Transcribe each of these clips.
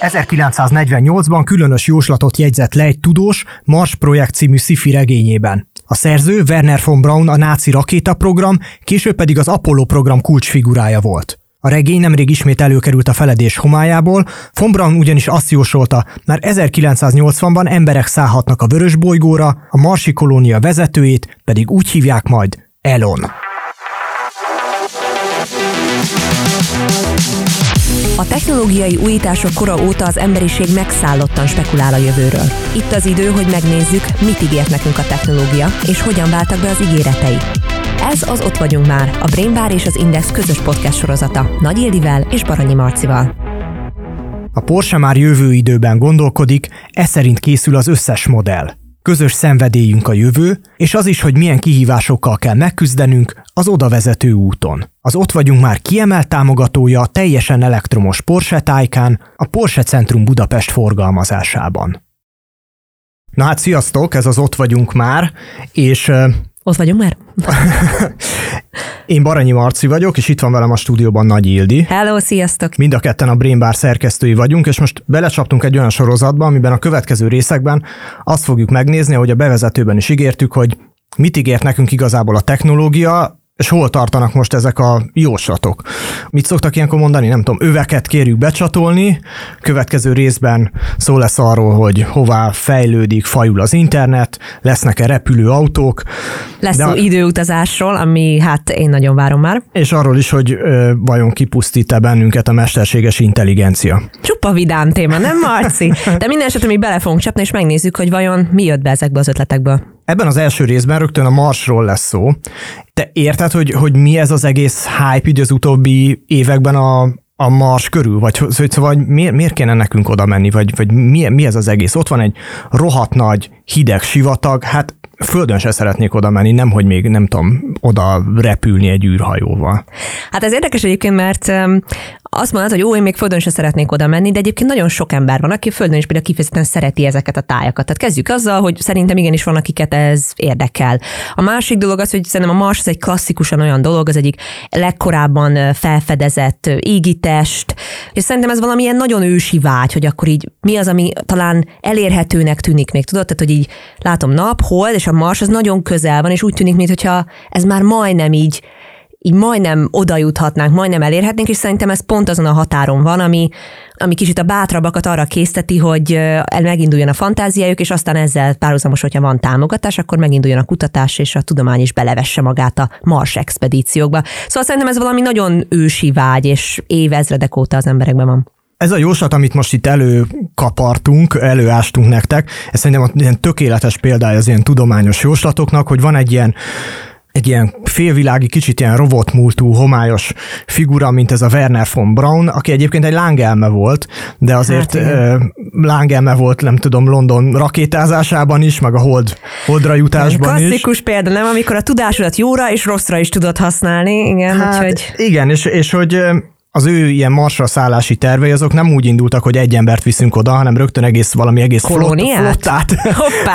1948-ban különös jóslatot jegyzett le egy tudós Mars projekt című sci regényében. A szerző Werner von Braun a náci rakétaprogram, később pedig az Apollo program kulcsfigurája volt. A regény nemrég ismét előkerült a feledés homályából, von Braun ugyanis azt jósolta, már 1980-ban emberek szállhatnak a vörös bolygóra, a marsi kolónia vezetőjét pedig úgy hívják majd Elon. A technológiai újítások kora óta az emberiség megszállottan spekulál a jövőről. Itt az idő, hogy megnézzük, mit ígért nekünk a technológia, és hogyan váltak be az ígéretei. Ez az Ott vagyunk már, a Brainbar és az Index közös podcast sorozata Nagy Ildivel és Baranyi Marcival. A Porsche már jövő időben gondolkodik, ez szerint készül az összes modell. Közös szenvedélyünk a jövő, és az is, hogy milyen kihívásokkal kell megküzdenünk az oda vezető úton. Az ott vagyunk már kiemelt támogatója a teljesen elektromos Porsche Taycan a Porsche Centrum Budapest forgalmazásában. Na hát sziasztok, ez az Ott vagyunk már, és ott vagyunk már? Én Baranyi Marci vagyok, és itt van velem a stúdióban Nagy Ildi. Hello, sziasztok! Mind a ketten a Brain Bar szerkesztői vagyunk, és most belecsaptunk egy olyan sorozatba, amiben a következő részekben azt fogjuk megnézni, ahogy a bevezetőben is ígértük, hogy mit ígért nekünk igazából a technológia, és hol tartanak most ezek a jóslatok? Mit szoktak ilyenkor mondani? Nem tudom, öveket kérjük becsatolni, következő részben szó lesz arról, hogy hová fejlődik, fajul az internet, lesznek-e repülő autók. Lesz szó a... időutazásról, ami hát én nagyon várom már. És arról is, hogy ö, vajon kipusztít-e bennünket a mesterséges intelligencia. Csupa vidám téma, nem Marci? De minden esetre mi bele fogunk csapni, és megnézzük, hogy vajon mi jött be ezekbe az ötletekből. Ebben az első részben rögtön a Marsról lesz szó. Te érted, hogy, hogy mi ez az egész hype így az utóbbi években a, a Mars körül? Vagy hogy szóval miért, miért kéne nekünk oda menni? Vagy, vagy mi, mi ez az egész? Ott van egy rohadt nagy hideg sivatag, hát földön se szeretnék oda menni, nem hogy még nem tudom, oda repülni egy űrhajóval. Hát ez érdekes egyébként, mert azt mondod, hogy ó, én még földön se szeretnék oda menni, de egyébként nagyon sok ember van, aki földön is például kifejezetten szereti ezeket a tájakat. Tehát kezdjük azzal, hogy szerintem igenis van, akiket ez érdekel. A másik dolog az, hogy szerintem a Mars az egy klasszikusan olyan dolog, az egyik legkorábban felfedezett égitest, és szerintem ez valamilyen nagyon ősi vágy, hogy akkor így mi az, ami talán elérhetőnek tűnik még, tudod? Tehát, hogy így látom nap, hold, és a Mars az nagyon közel van, és úgy tűnik, mintha ez már majdnem így így majdnem oda juthatnánk, majdnem elérhetnénk, és szerintem ez pont azon a határon van, ami, ami kicsit a bátrabbakat arra készteti, hogy meginduljon a fantáziájuk, és aztán ezzel párhuzamos, hogyha van támogatás, akkor meginduljon a kutatás, és a tudomány is belevesse magát a Mars expedíciókba. Szóval szerintem ez valami nagyon ősi vágy, és évezredek óta az emberekben van. Ez a jóslat, amit most itt előkapartunk, előástunk nektek, ez szerintem ilyen tökéletes példája az ilyen tudományos jóslatoknak, hogy van egy ilyen egy ilyen félvilági, kicsit ilyen robotmúltú, homályos figura, mint ez a Werner von Braun, aki egyébként egy lángelme volt, de azért hát, lángelme volt, nem tudom, London rakétázásában is, meg a hold, holdra jutásban Klasszikus is. Klasszikus példa, nem? Amikor a tudásodat jóra és rosszra is tudod használni, igen. Hát, úgyhogy... Igen, és, és hogy az ő ilyen marsra szállási tervei azok nem úgy indultak, hogy egy embert viszünk oda, hanem rögtön egész valami egész flott, flottát,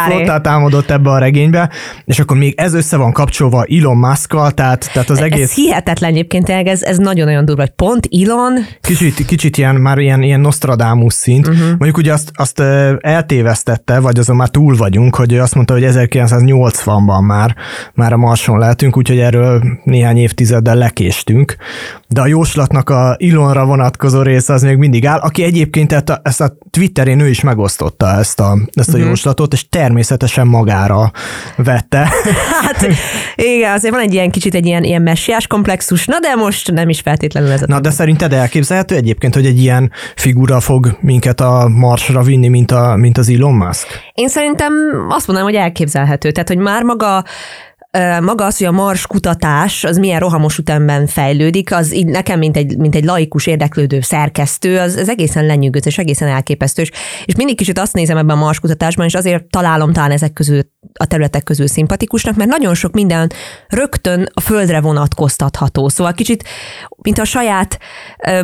flottát támadott ebbe a regénybe, és akkor még ez össze van kapcsolva Elon musk tehát, tehát az egész... Ez hihetetlen egyébként, ez, ez nagyon-nagyon durva, hogy pont Elon... Kicsit, kicsit ilyen, már ilyen, ilyen Nostradamus szint. Uh-huh. Mondjuk ugye azt, azt eltévesztette, vagy azon már túl vagyunk, hogy azt mondta, hogy 1980-ban már, már a Marson lehetünk, úgyhogy erről néhány évtizeddel lekéstünk. De a jóslatnak a Ilonra vonatkozó része az még mindig áll, aki egyébként ezt a, ezt a Twitterén ő is megosztotta ezt a, ezt a uh-huh. jóslatot, és természetesen magára vette. Hát igen, azért van egy ilyen kicsit egy ilyen, ilyen messiás komplexus, na de most nem is feltétlenül ez a Na de szerinted elképzelhető egyébként, hogy egy ilyen figura fog minket a marsra vinni, mint, a, mint az Elon Musk? Én szerintem azt mondanám, hogy elképzelhető. Tehát, hogy már maga maga az, hogy a Mars kutatás az milyen rohamos ütemben fejlődik, az így nekem, mint egy, mint egy laikus érdeklődő szerkesztő, az, az egészen lenyűgöző és egészen elképesztő. És mindig kicsit azt nézem ebben a Mars kutatásban, és azért találom talán ezek közül a területek közül szimpatikusnak, mert nagyon sok minden rögtön a földre vonatkoztatható. Szóval kicsit, mint a saját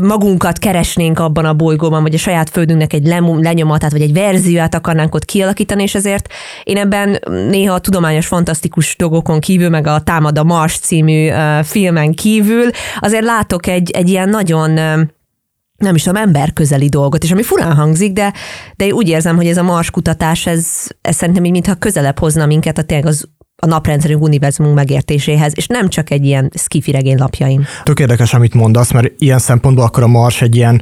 magunkat keresnénk abban a bolygóban, vagy a saját földünknek egy lenyomatát, vagy egy verzióját akarnánk ott kialakítani, és ezért én ebben néha a tudományos, fantasztikus dolgokon kívül, meg a Támad a Mars című filmen kívül azért látok egy, egy ilyen nagyon nem is tudom, emberközeli dolgot, és ami furán hangzik, de, de én úgy érzem, hogy ez a Mars kutatás, ez, ez szerintem így mintha közelebb hozna minket a tényleg az a naprendszerünk univerzumunk megértéséhez, és nem csak egy ilyen skifi regény lapjain. Tök érdekes, amit mondasz, mert ilyen szempontból akkor a Mars egy ilyen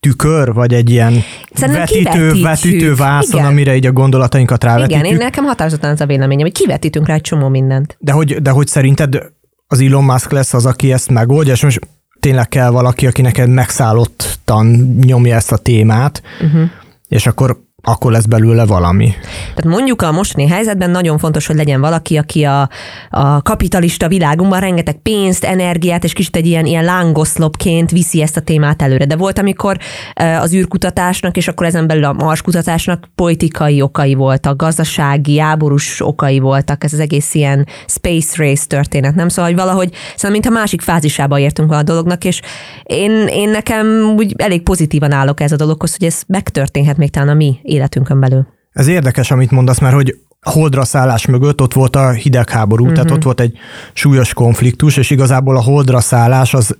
tükör, vagy egy ilyen vetítő, vetítő vászon, Igen. amire így a gondolatainkat rávetítjük. Igen, én nekem határozottan az a véleményem, hogy kivetítünk rá egy csomó mindent. De hogy, de hogy szerinted az Elon Musk lesz az, aki ezt megoldja, és most tényleg kell valaki, aki neked megszállottan nyomja ezt a témát, uh-huh. és akkor akkor lesz belőle valami. Tehát mondjuk a mostani helyzetben nagyon fontos, hogy legyen valaki, aki a, a kapitalista világunkban rengeteg pénzt, energiát, és kicsit egy ilyen, ilyen lángoszlopként viszi ezt a témát előre. De volt, amikor az űrkutatásnak, és akkor ezen belül a marskutatásnak politikai okai voltak, gazdasági, háborús okai voltak, ez az egész ilyen space race történet, nem? Szóval, hogy valahogy, szóval mintha másik fázisába értünk a dolognak, és én, én nekem úgy elég pozitívan állok ez a dologhoz, hogy ez megtörténhet még talán a mi életünkön belül. Ez érdekes, amit mondasz, mert hogy holdra szállás mögött ott volt a hidegháború, uh-huh. tehát ott volt egy súlyos konfliktus, és igazából a holdra szállás az,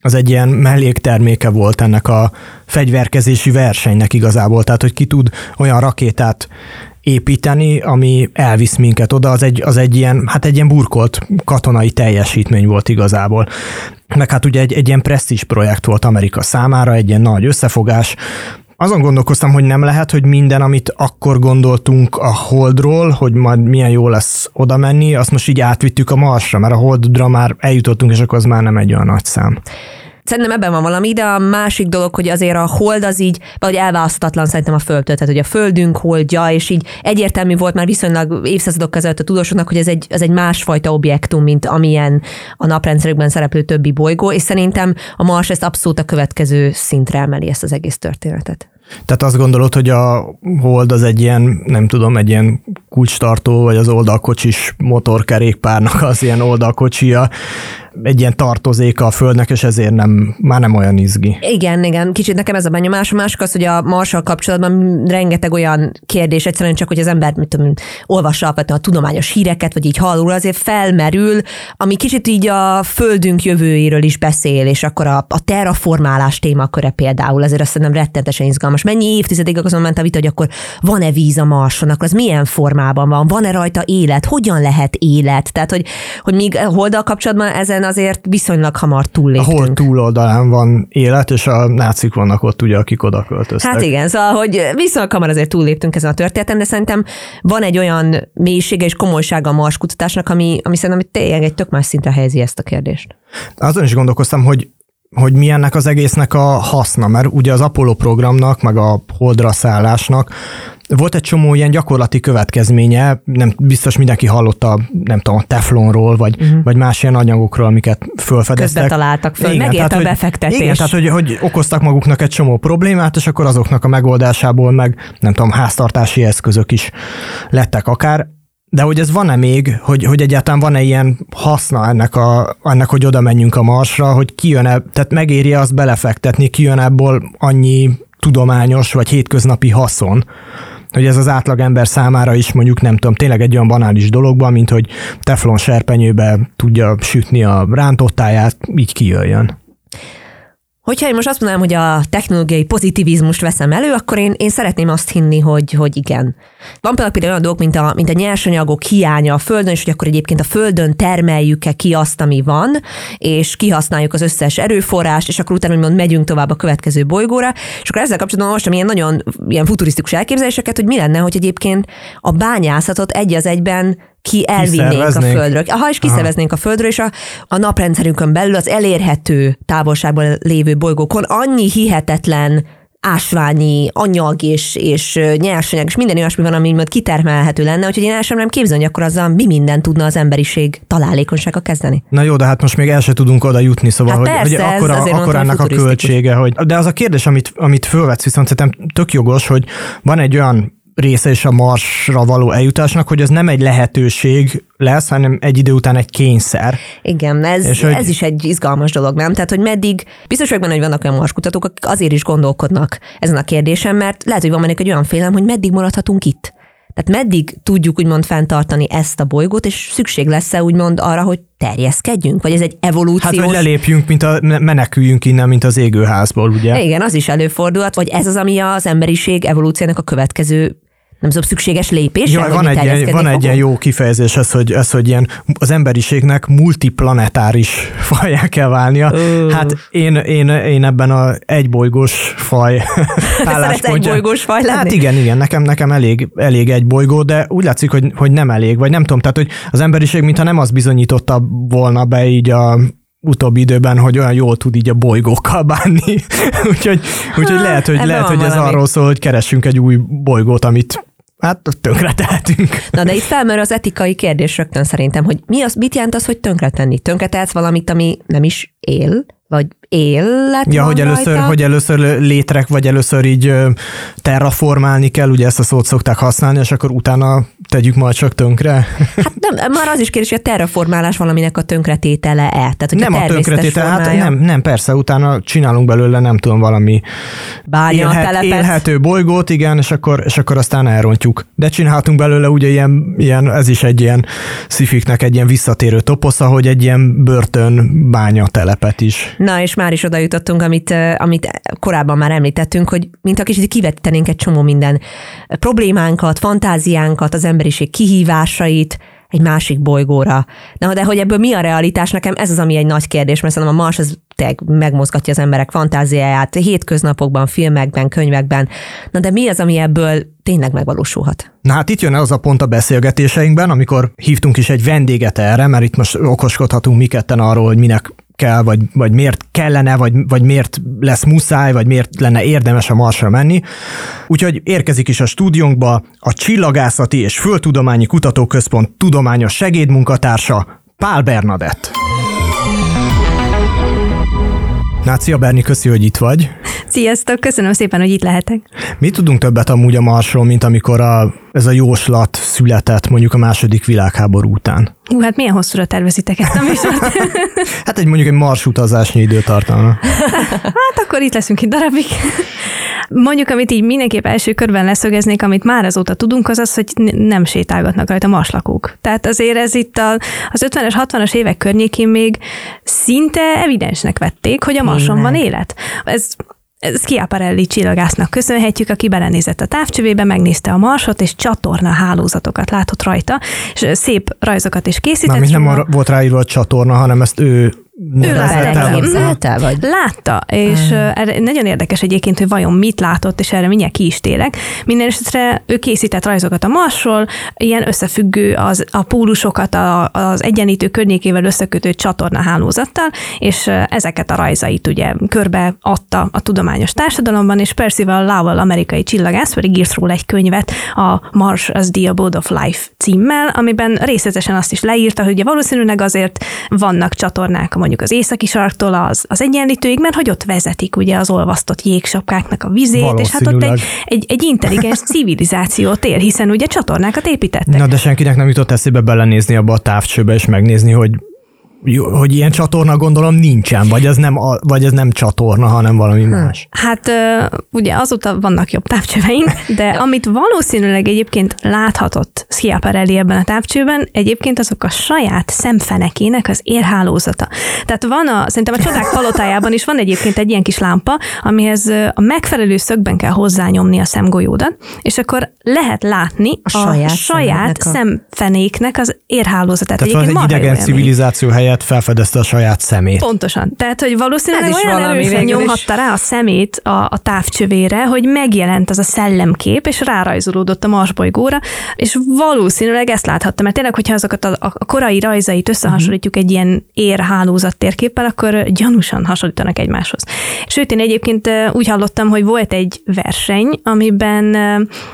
az egy ilyen mellékterméke volt ennek a fegyverkezési versenynek igazából, tehát hogy ki tud olyan rakétát építeni, ami elvisz minket oda, az egy, az egy ilyen, hát egy ilyen burkolt katonai teljesítmény volt igazából. Meg hát ugye egy, egy ilyen presztis projekt volt Amerika számára, egy ilyen nagy összefogás, azon gondolkoztam, hogy nem lehet, hogy minden, amit akkor gondoltunk a Holdról, hogy majd milyen jó lesz oda menni, azt most így átvittük a Marsra, mert a Holdra már eljutottunk, és akkor az már nem egy olyan nagy szám. Szerintem ebben van valami, de a másik dolog, hogy azért a hold az így, vagy elválasztatlan szerintem a földtől, tehát hogy a földünk holdja, és így egyértelmű volt már viszonylag évszázadok között a tudósoknak, hogy ez egy, ez egy másfajta objektum, mint amilyen a naprendszerükben szereplő többi bolygó, és szerintem a Mars ezt abszolút a következő szintre emeli ezt az egész történetet. Tehát azt gondolod, hogy a Hold az egy ilyen, nem tudom, egy ilyen kulcstartó, vagy az oldalkocsis motorkerékpárnak az ilyen oldalkocsia, egy ilyen tartozéka a Földnek, és ezért nem, már nem olyan izgi. Igen, igen. Kicsit nekem ez a benyomás. A másik az, hogy a Marssal kapcsolatban rengeteg olyan kérdés, egyszerűen csak, hogy az ember, mit tudom, olvassa alapvetően a tudományos híreket, vagy így hallul, azért felmerül, ami kicsit így a Földünk jövőjéről is beszél, és akkor a, a terraformálás témaköre például, azért azt szerintem rettentesen izgalmas. Mennyi évtizedig azon ment a vita, hogy akkor van-e víz a Marson, akkor az milyen formában van, van-e rajta élet, hogyan lehet élet? Tehát, hogy, hogy míg holdal kapcsolatban ezen azért viszonylag hamar túlléptünk. Ahol túloldalán van élet, és a nácik vannak ott ugye, akik oda költöztek. Hát igen, szóval, hogy viszonylag hamar azért túlléptünk ezen a történeten, de szerintem van egy olyan mélysége és komolysága a Mars kutatásnak, ami, ami szerintem tényleg egy tök más szintre helyezi ezt a kérdést. Azon is gondolkoztam, hogy hogy mi ennek az egésznek a haszna, mert ugye az Apollo programnak, meg a holdra szállásnak volt egy csomó ilyen gyakorlati következménye, nem biztos mindenki hallotta, nem tudom, a teflonról, vagy, uh-huh. vagy más ilyen anyagokról, amiket felfedeztek. Közbe találtak föl, igen, megért tehát, a befektetés. Igen, tehát hogy, hogy okoztak maguknak egy csomó problémát, és akkor azoknak a megoldásából meg, nem tudom, háztartási eszközök is lettek akár. De hogy ez van-e még, hogy, hogy egyáltalán van-e ilyen haszna ennek, a, ennek, hogy oda menjünk a Marsra, hogy kijön-e, tehát megéri azt belefektetni, kijön ebből annyi tudományos vagy hétköznapi haszon, hogy ez az átlagember számára is mondjuk nem tudom, tényleg egy olyan banális dologban, mint hogy teflon serpenyőbe tudja sütni a rántottáját, így kijöjjön. Hogyha én most azt mondanám, hogy a technológiai pozitivizmust veszem elő, akkor én, én szeretném azt hinni, hogy, hogy igen. Van például olyan dolgok, mint a, mint a nyersanyagok hiánya a Földön, és hogy akkor egyébként a Földön termeljük-e ki azt, ami van, és kihasználjuk az összes erőforrást, és akkor utána úgymond megyünk tovább a következő bolygóra. És akkor ezzel kapcsolatban most ilyen nagyon ilyen futurisztikus elképzeléseket, hogy mi lenne, hogy egyébként a bányászatot egy az egyben ki elvinnénk a Földről. Ha is kiszerveznénk Aha. a Földről, és a, a naprendszerünkön belül az elérhető távolságban lévő bolygókon annyi hihetetlen ásványi anyag és, és nyersanyag, és minden olyasmi van, ami majd kitermelhető lenne, úgyhogy én el sem nem képzelni, hogy akkor azzal mi minden tudna az emberiség találékonysága kezdeni. Na jó, de hát most még el se tudunk oda jutni, szóval, hát hogy, persze, hogy akkora, akkor ennek a költsége, hogy... De az a kérdés, amit, amit fölvetsz, viszont szerintem tök jogos, hogy van egy olyan része is a Marsra való eljutásnak, hogy ez nem egy lehetőség lesz, hanem egy idő után egy kényszer. Igen, ez, és ez hogy... is egy izgalmas dolog, nem? Tehát, hogy meddig, biztos vagyok benne, hogy vannak olyan marskutatók, akik azért is gondolkodnak ezen a kérdésen, mert lehet, hogy van ennek egy olyan félelem, hogy meddig maradhatunk itt. Tehát meddig tudjuk úgymond fenntartani ezt a bolygót, és szükség lesz-e úgymond arra, hogy terjeszkedjünk? Vagy ez egy evolúciós... Hát, hogy lelépjünk, mint a, meneküljünk innen, mint az égőházból, ugye? Igen, az is előfordulhat, vagy ez az, ami az emberiség evolúciónak a következő nem tudom, szükséges lépés. Jaj, van egy, ilyen, van egy ilyen jó kifejezés, ez hogy, ez, hogy ilyen az emberiségnek multiplanetáris fajá kell válnia. Uh. Hát én, én, én ebben a egybolygós faj álláspontja. bolygós faj lenni? Hát igen, igen, nekem, nekem elég, elég egy bolygó, de úgy látszik, hogy, hogy nem elég, vagy nem tudom, tehát hogy az emberiség mintha nem az bizonyította volna be így a utóbbi időben, hogy olyan jól tud így a bolygókkal bánni. úgyhogy, úgyhogy lehet, hogy, lehet, hogy ez arról szól, hogy keressünk egy új bolygót, amit Hát tönkre tehetünk. Na de itt felmerül az etikai kérdés rögtön szerintem, hogy mi az, mit jelent az, hogy tönkre tenni? Tönkre tehetsz valamit, ami nem is él, vagy élet Ja, hogy először, rajta. hogy először létrek, vagy először így terraformálni kell, ugye ezt a szót szokták használni, és akkor utána tegyük majd csak tönkre. Hát nem, már az is kérdés, hogy a terraformálás valaminek a tönkretétele-e? Tehát, hogy nem a, a tönkretétele, hát nem, nem, persze, utána csinálunk belőle, nem tudom, valami élhet, élhető bolygót, igen, és akkor, és akkor aztán elrontjuk. De csinálhatunk belőle ugye ilyen, ilyen ez is egy ilyen szifiknek egy ilyen visszatérő toposza, hogy egy ilyen börtön bánya telepet is. Na, és már is oda jutottunk, amit, amit korábban már említettünk, hogy mint a kicsit kivetítenénk egy csomó minden problémánkat, fantáziánkat, az emberiség kihívásait, egy másik bolygóra. Na, de hogy ebből mi a realitás, nekem ez az, ami egy nagy kérdés, mert szerintem a Mars az megmozgatja az emberek fantáziáját hétköznapokban, filmekben, könyvekben. Na de mi az, ami ebből tényleg megvalósulhat? Na hát itt jön az a pont a beszélgetéseinkben, amikor hívtunk is egy vendéget erre, mert itt most okoskodhatunk mi ketten arról, hogy minek kell, vagy, vagy miért kellene, vagy, vagy miért lesz muszáj, vagy miért lenne érdemes a Marsra menni. Úgyhogy érkezik is a stúdiónkba a Csillagászati és Földtudományi Kutatóközpont tudományos segédmunkatársa Pál Bernadett. Nácia Berni, köszi, hogy itt vagy. Sziasztok, köszönöm szépen, hogy itt lehetek. Mi tudunk többet amúgy a Marsról, mint amikor a, ez a jóslat született mondjuk a második világháború után? Hú, hát milyen hosszúra tervezitek ezt a műsort? hát egy mondjuk egy Mars utazásnyi időtartalma. hát akkor itt leszünk egy darabig. Mondjuk, amit így mindenképp első körben leszögeznék, amit már azóta tudunk, az az, hogy nem sétálgatnak rajta marslakók. Tehát azért ez itt a, az 50-es, 60-as évek környékén még szinte evidensnek vették, hogy a Marson van élet. Ez ez Schiaparelli csillagásznak köszönhetjük, aki belenézett a távcsövébe, megnézte a marsot, és csatorna hálózatokat látott rajta, és szép rajzokat is készített. Nem, nem volt ráírva a csatorna, hanem ezt ő ő látta, vagy? Látta, és uh. nagyon érdekes egyébként, hogy vajon mit látott, és erre mindjárt ki is télek. Minden esetre ő készített rajzokat a Marsról, ilyen összefüggő az, a pólusokat a, az egyenlítő környékével összekötő csatornahálózattal, és ezeket a rajzait ugye körbe adta a tudományos társadalomban, és Percival Lowell amerikai csillagász pedig írt róla egy könyvet a Mars as the Abode of Life címmel, amiben részletesen azt is leírta, hogy ugye valószínűleg azért vannak csatornák a mondjuk az északi sarktól az, az egyenlítőig, mert hogy ott vezetik ugye az olvasztott jégsapkáknak a vizét, és hát ott egy, egy, egy intelligens civilizációt él, hiszen ugye csatornákat építettek. Na de senkinek nem jutott eszébe belenézni abba a távcsőbe, és megnézni, hogy hogy ilyen csatorna gondolom nincsen, vagy ez nem, a, vagy ez nem csatorna, hanem valami hmm. más. Hát ugye azóta vannak jobb távcsöveink, de amit valószínűleg egyébként láthatott Schiaparelli ebben a távcsőben, egyébként azok a saját szemfenekének az érhálózata. Tehát van a, szerintem a csodák palotájában is van egyébként egy ilyen kis lámpa, amihez a megfelelő szögben kell hozzányomni a szemgolyódat, és akkor lehet látni a, a saját, saját szemfenéknek az érhálózatát. Tehát van egy idegen civilizáció helye helyett felfedezte a saját szemét. Pontosan. Tehát, hogy valószínűleg olyan erősen nyomhatta rá a szemét a, a távcsövére, hogy megjelent az a szellemkép, és rárajzolódott a Marsbolygóra, és valószínűleg ezt láthatta, mert tényleg, hogyha azokat a, a korai rajzait összehasonlítjuk egy ilyen érhálózat térképpel, akkor gyanúsan hasonlítanak egymáshoz. Sőt, én egyébként úgy hallottam, hogy volt egy verseny, amiben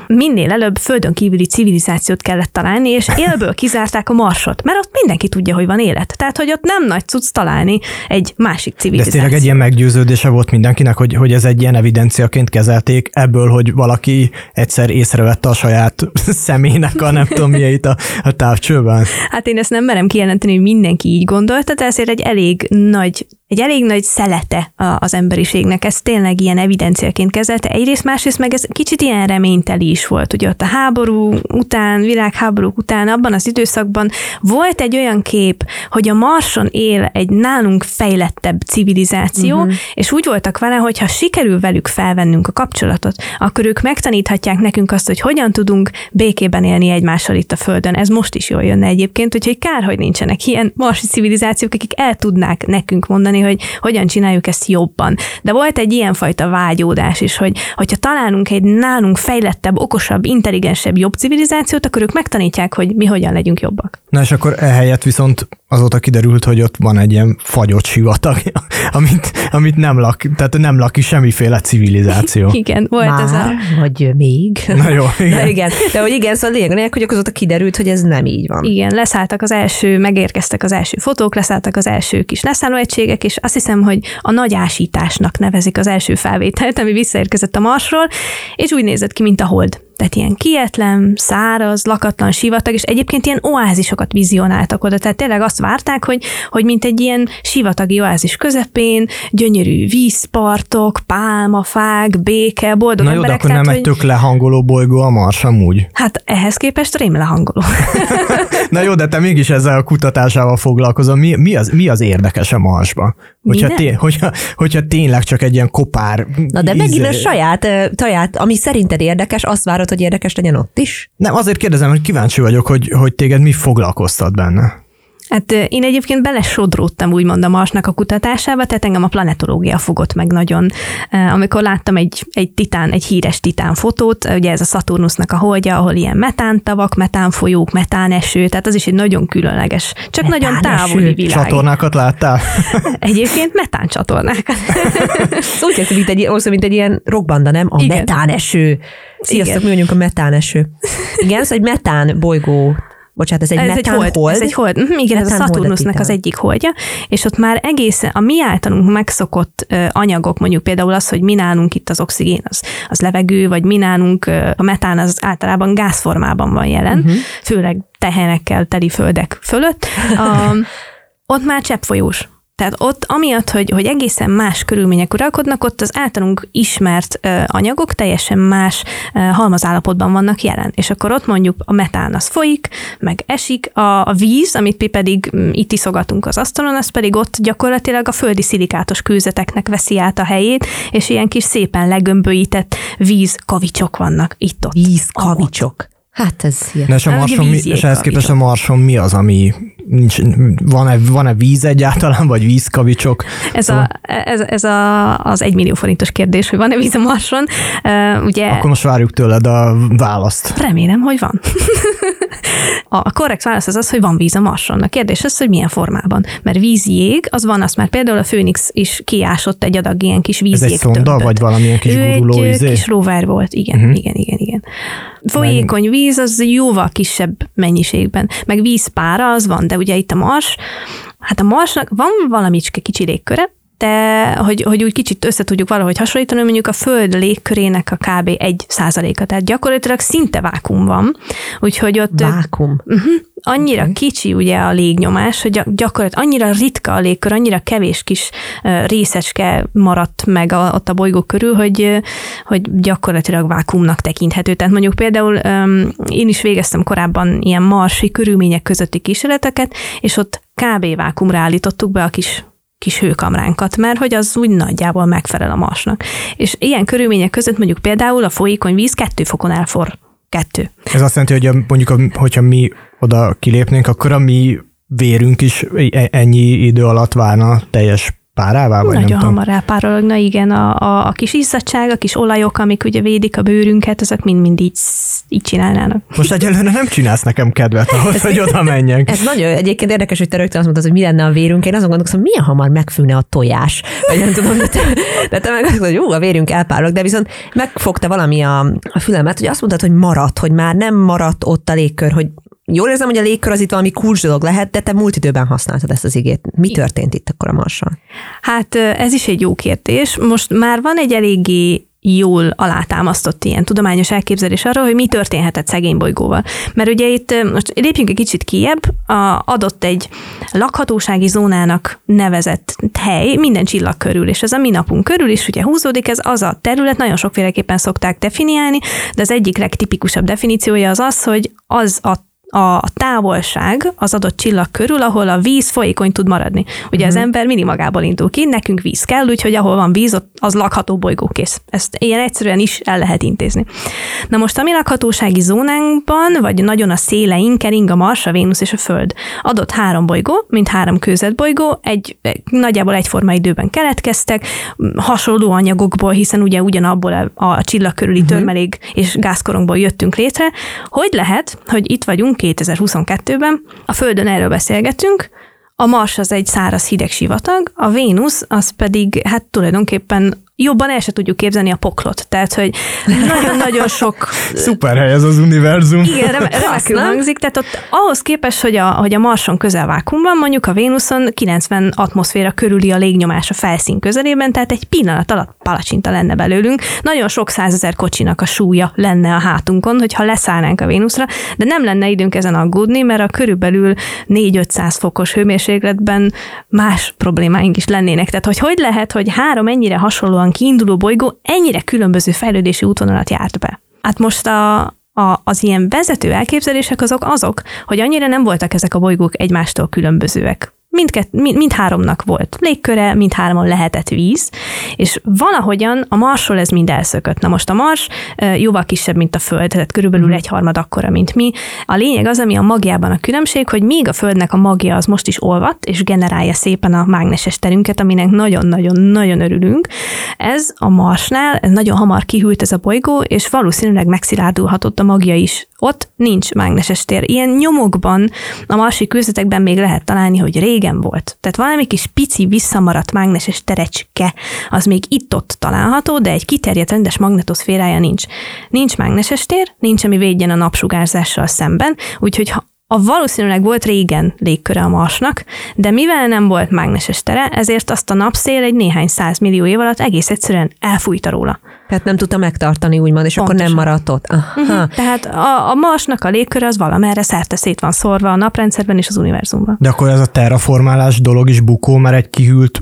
minél előbb földön kívüli civilizációt kellett találni, és élből kizárták a marsot, mert ott mindenki tudja, hogy van élet. Tehát, hogy hogy ott nem nagy cucc találni egy másik De ez civilizációt. tényleg egy ilyen meggyőződése volt mindenkinek, hogy, hogy ez egy ilyen evidenciaként kezelték ebből, hogy valaki egyszer észrevette a saját személynek a nem tudom milyeit a, a távcsőben. Hát én ezt nem merem kijelenteni, hogy mindenki így gondolta, de ezért egy elég nagy egy elég nagy szelete az emberiségnek, ez tényleg ilyen evidenciaként kezelte. Egyrészt, másrészt meg ez kicsit ilyen reményteli is volt. Ugye ott a háború után, világháborúk után, abban az időszakban volt egy olyan kép, hogy a Marson él egy nálunk fejlettebb civilizáció, uh-huh. és úgy voltak vele, hogy ha sikerül velük felvennünk a kapcsolatot, akkor ők megtaníthatják nekünk azt, hogy hogyan tudunk békében élni egymással itt a Földön. Ez most is jól jönne egyébként, úgyhogy kár, hogy nincsenek ilyen marsi civilizációk, akik el tudnák nekünk mondani, hogy hogyan csináljuk ezt jobban. De volt egy ilyenfajta vágyódás is, hogy hogyha találunk egy nálunk fejlettebb, okosabb, intelligensebb, jobb civilizációt, akkor ők megtanítják, hogy mi hogyan legyünk jobbak. Na és akkor ehelyett viszont azóta kiderült, hogy ott van egy ilyen fagyott sivatag, amit, amit nem lak, tehát nem laki semmiféle civilizáció. Igen, volt Már, ez a... vagy még. Na jó, Na igen. igen, de hogy igen, szóval lényeg, lényeg, hogy azóta kiderült, hogy ez nem így van. Igen, leszálltak az első, megérkeztek az első fotók, leszálltak az első kis leszállóegységek, és azt hiszem, hogy a nagy ásításnak nevezik az első felvételt, ami visszaérkezett a Marsról, és úgy nézett ki, mint a hold. Tehát ilyen kietlen, száraz, lakatlan sivatag, és egyébként ilyen oázisokat vizionáltak oda. Tehát tényleg azt várták, hogy, hogy mint egy ilyen sivatagi oázis közepén, gyönyörű vízpartok, pálmafák, béke, boldog Na jó, de emberek. akkor nem tehát, egy hogy, tök lehangoló bolygó a Mars amúgy. Hát ehhez képest rém lehangoló. Na jó, de te mégis ezzel a kutatásával foglalkozol. Mi, mi, az, mi az érdekes a Marsban? Hogyha, té, hogyha, hogyha tényleg csak egy ilyen kopár... Na de megint a saját, saját, ami szerinted érdekes, azt várod, hogy érdekes legyen ott is? Nem, azért kérdezem, hogy kíváncsi vagyok, hogy, hogy téged mi foglalkoztat benne. Hát én egyébként belesodródtam úgymond a Marsnak a kutatásába, tehát engem a planetológia fogott meg nagyon. Amikor láttam egy, egy titán, egy híres titán fotót, ugye ez a Saturnusnak a holdja, ahol ilyen metántavak, metánfolyók, metáneső, tehát az is egy nagyon különleges, csak nagyon Metáneső. távoli világ. Csatornákat láttál? Egyébként metáncsatornákat. Úgy értem, mint egy, olyan, mint egy ilyen rockbanda, nem? A Igen. metáneső. Sziasztok, Igen. mi vagyunk a metáneső. Igen, ez egy metán bolygó. Bocsánat, ez egy ez egy hold, hold. Ez egy hold. Mhm, Igen, ez a Metán hold a Saturnusnak az egyik holdja, és ott már egészen a mi általunk megszokott anyagok, mondjuk például az, hogy mi nálunk itt az oxigén, az, az levegő, vagy mi nálunk a metán az általában gázformában van jelen, uh-huh. főleg tehenekkel teli földek fölött. A, ott már cseppfolyós. Tehát ott, amiatt, hogy, hogy egészen más körülmények uralkodnak, ott az általunk ismert ö, anyagok teljesen más ö, halmazállapotban vannak jelen. És akkor ott mondjuk a metán az folyik, meg esik, a, a víz, amit mi pedig itt iszogatunk az asztalon, az pedig ott gyakorlatilag a földi szilikátos kőzeteknek veszi át a helyét, és ilyen kis szépen legömböített vízkavicsok vannak itt-ott. Vízkavicsok. Hát ez ilyen. Na és, a Hát, Marson, mi, és ehhez képest a kavicsok. Marson mi az, ami nincs, van-e, van-e víz egyáltalán, vagy vízkavicsok? Ez, Szóval- a, ez, ez a, az egymillió forintos kérdés, hogy van-e víz a Marson. Uh, ugye Akkor most várjuk tőled a választ. Remélem, hogy van. A korrekt válasz az az, hogy van víz a Marson. A kérdés az, hogy milyen formában. Mert vízjég, az van, azt már például a Főnix is kiásott egy adag ilyen kis Ez vízjég egy szonda, tömböt. vagy valamilyen kis ő guruló egy izé? kis rover volt, igen, uh-huh. igen, igen, igen. Folyékony víz az jóval kisebb mennyiségben, meg vízpára az van, de ugye itt a Mars, hát a Marsnak van valamicske kicsi légköre, de hogy, hogy úgy kicsit össze tudjuk valahogy hasonlítani, mondjuk a Föld légkörének a kb. egy százaléka, tehát gyakorlatilag szinte vákum van, úgyhogy ott Vákum. Uh-huh. Annyira okay. kicsi ugye a légnyomás, hogy gyak- gyakorlatilag annyira ritka a légkör, annyira kevés kis részecske maradt meg a, ott a bolygó körül, hogy, hogy gyakorlatilag vákumnak tekinthető. Tehát mondjuk például én is végeztem korábban ilyen marsi körülmények közötti kísérleteket, és ott kb. vákumra állítottuk be a kis kis hőkamránkat, mert hogy az úgy nagyjából megfelel a marsnak. És ilyen körülmények között mondjuk például a folyékony víz kettő fokon elfor. Kettő. Ez azt jelenti, hogy mondjuk, hogyha mi oda kilépnénk, akkor a mi vérünk is e- ennyi idő alatt válna teljes párává, vagy Nagyon nem hamar elpárologna, igen, a, a, a kis izzadság, a kis olajok, amik ugye védik a bőrünket, ezek mind-mind így, így csinálnának. Most egyelőre nem csinálsz nekem kedvet ahhoz, hogy oda menjek. Ez nagyon egyébként érdekes, hogy te rögtön azt mondtad, hogy mi lenne a vérünk. Én azon gondolkozom, milyen hamar megfűne a tojás. Vagy nem tudom, de te, de te meg azt mondod, hogy jó, a vérünk elpárolog, de viszont megfogta valami a, a fülemet, hogy azt mondtad, hogy maradt, hogy már nem maradt ott a légkör, hogy jól érzem, hogy a légkör az itt valami kulcs dolog lehet, de te múlt időben használtad ezt az igét. Mi történt itt akkor a Marson? Hát ez is egy jó kérdés. Most már van egy eléggé jól alátámasztott ilyen tudományos elképzelés arról, hogy mi történhetett szegény bolygóval. Mert ugye itt most lépjünk egy kicsit kiebb, a, adott egy lakhatósági zónának nevezett hely minden csillag körül, és ez a mi napunk körül is ugye húzódik, ez az a terület, nagyon sokféleképpen szokták definiálni, de az egyik legtipikusabb definíciója az az, hogy az a a távolság az adott csillag körül, ahol a víz folyékony tud maradni. Ugye uh-huh. az mhm. ember mindig magából indul ki, nekünk víz kell, úgyhogy ahol van víz, ott az lakható bolygókész. Ezt ilyen egyszerűen is el lehet intézni. Na most a mi lakhatósági zónánkban, vagy nagyon a széleink kering a Mars, a Vénusz és a Föld. Adott három bolygó, mint három kőzetbolygó, egy, egy nagyjából egyforma időben keletkeztek, hasonló anyagokból, hiszen ugye ugyanabból a, a csillag körüli uh-huh. törmelék és gázkorongból jöttünk létre. Hogy lehet, hogy itt vagyunk 2022-ben, a Földön erről beszélgetünk, a Mars az egy száraz hideg sivatag, a Vénusz az pedig hát tulajdonképpen jobban el se tudjuk képzelni a poklot. Tehát, hogy nagyon-nagyon sok... Szuper hely ez az univerzum. Igen, rem- remekül hangzik. Tehát ott ahhoz képest, hogy a, hogy a Marson közel vákumban, mondjuk a Vénuszon 90 atmoszféra körüli a légnyomás a felszín közelében, tehát egy pillanat alatt palacsinta lenne belőlünk. Nagyon sok százezer kocsinak a súlya lenne a hátunkon, hogyha leszállnánk a Vénuszra, de nem lenne időnk ezen aggódni, mert a körülbelül 4-500 fokos hőmérsékletben más problémáink is lennének. Tehát, hogy hogy lehet, hogy három ennyire hasonlóan onnan kiinduló bolygó ennyire különböző fejlődési útvonalat járt be. Hát most a, a, az ilyen vezető elképzelések azok azok, hogy annyira nem voltak ezek a bolygók egymástól különbözőek mindkett, mind, mindháromnak volt légköre, mindháromon lehetett víz, és valahogyan a Marsról ez mind elszökött. Na most a Mars jóval kisebb, mint a Föld, tehát körülbelül mhm. egy harmad akkora, mint mi. A lényeg az, ami a magjában a különbség, hogy míg a Földnek a magja az most is olvat, és generálja szépen a mágneses terünket, aminek nagyon-nagyon-nagyon örülünk, ez a Marsnál ez nagyon hamar kihűlt ez a bolygó, és valószínűleg megszilárdulhatott a magja is. Ott nincs mágneses tér. Ilyen nyomokban, a marsi kőzetekben még lehet találni, hogy régen volt. Tehát valami kis pici visszamaradt mágneses terecske, az még itt-ott található, de egy kiterjedt rendes magnetoszférája nincs. Nincs mágneses tér, nincs, ami védjen a napsugárzással szemben, úgyhogy ha a valószínűleg volt régen légköre a Marsnak, de mivel nem volt mágneses tere, ezért azt a napszél egy néhány száz millió év alatt egész egyszerűen elfújta róla. Tehát nem tudta megtartani, úgymond, és Pontosan. akkor nem maradt ott. Aha. Uh-huh. Tehát a, a Marsnak a légköre az valamerre szerte szét van szorva a naprendszerben és az univerzumban. De akkor ez a terraformálás dolog is bukó, mert egy kihűlt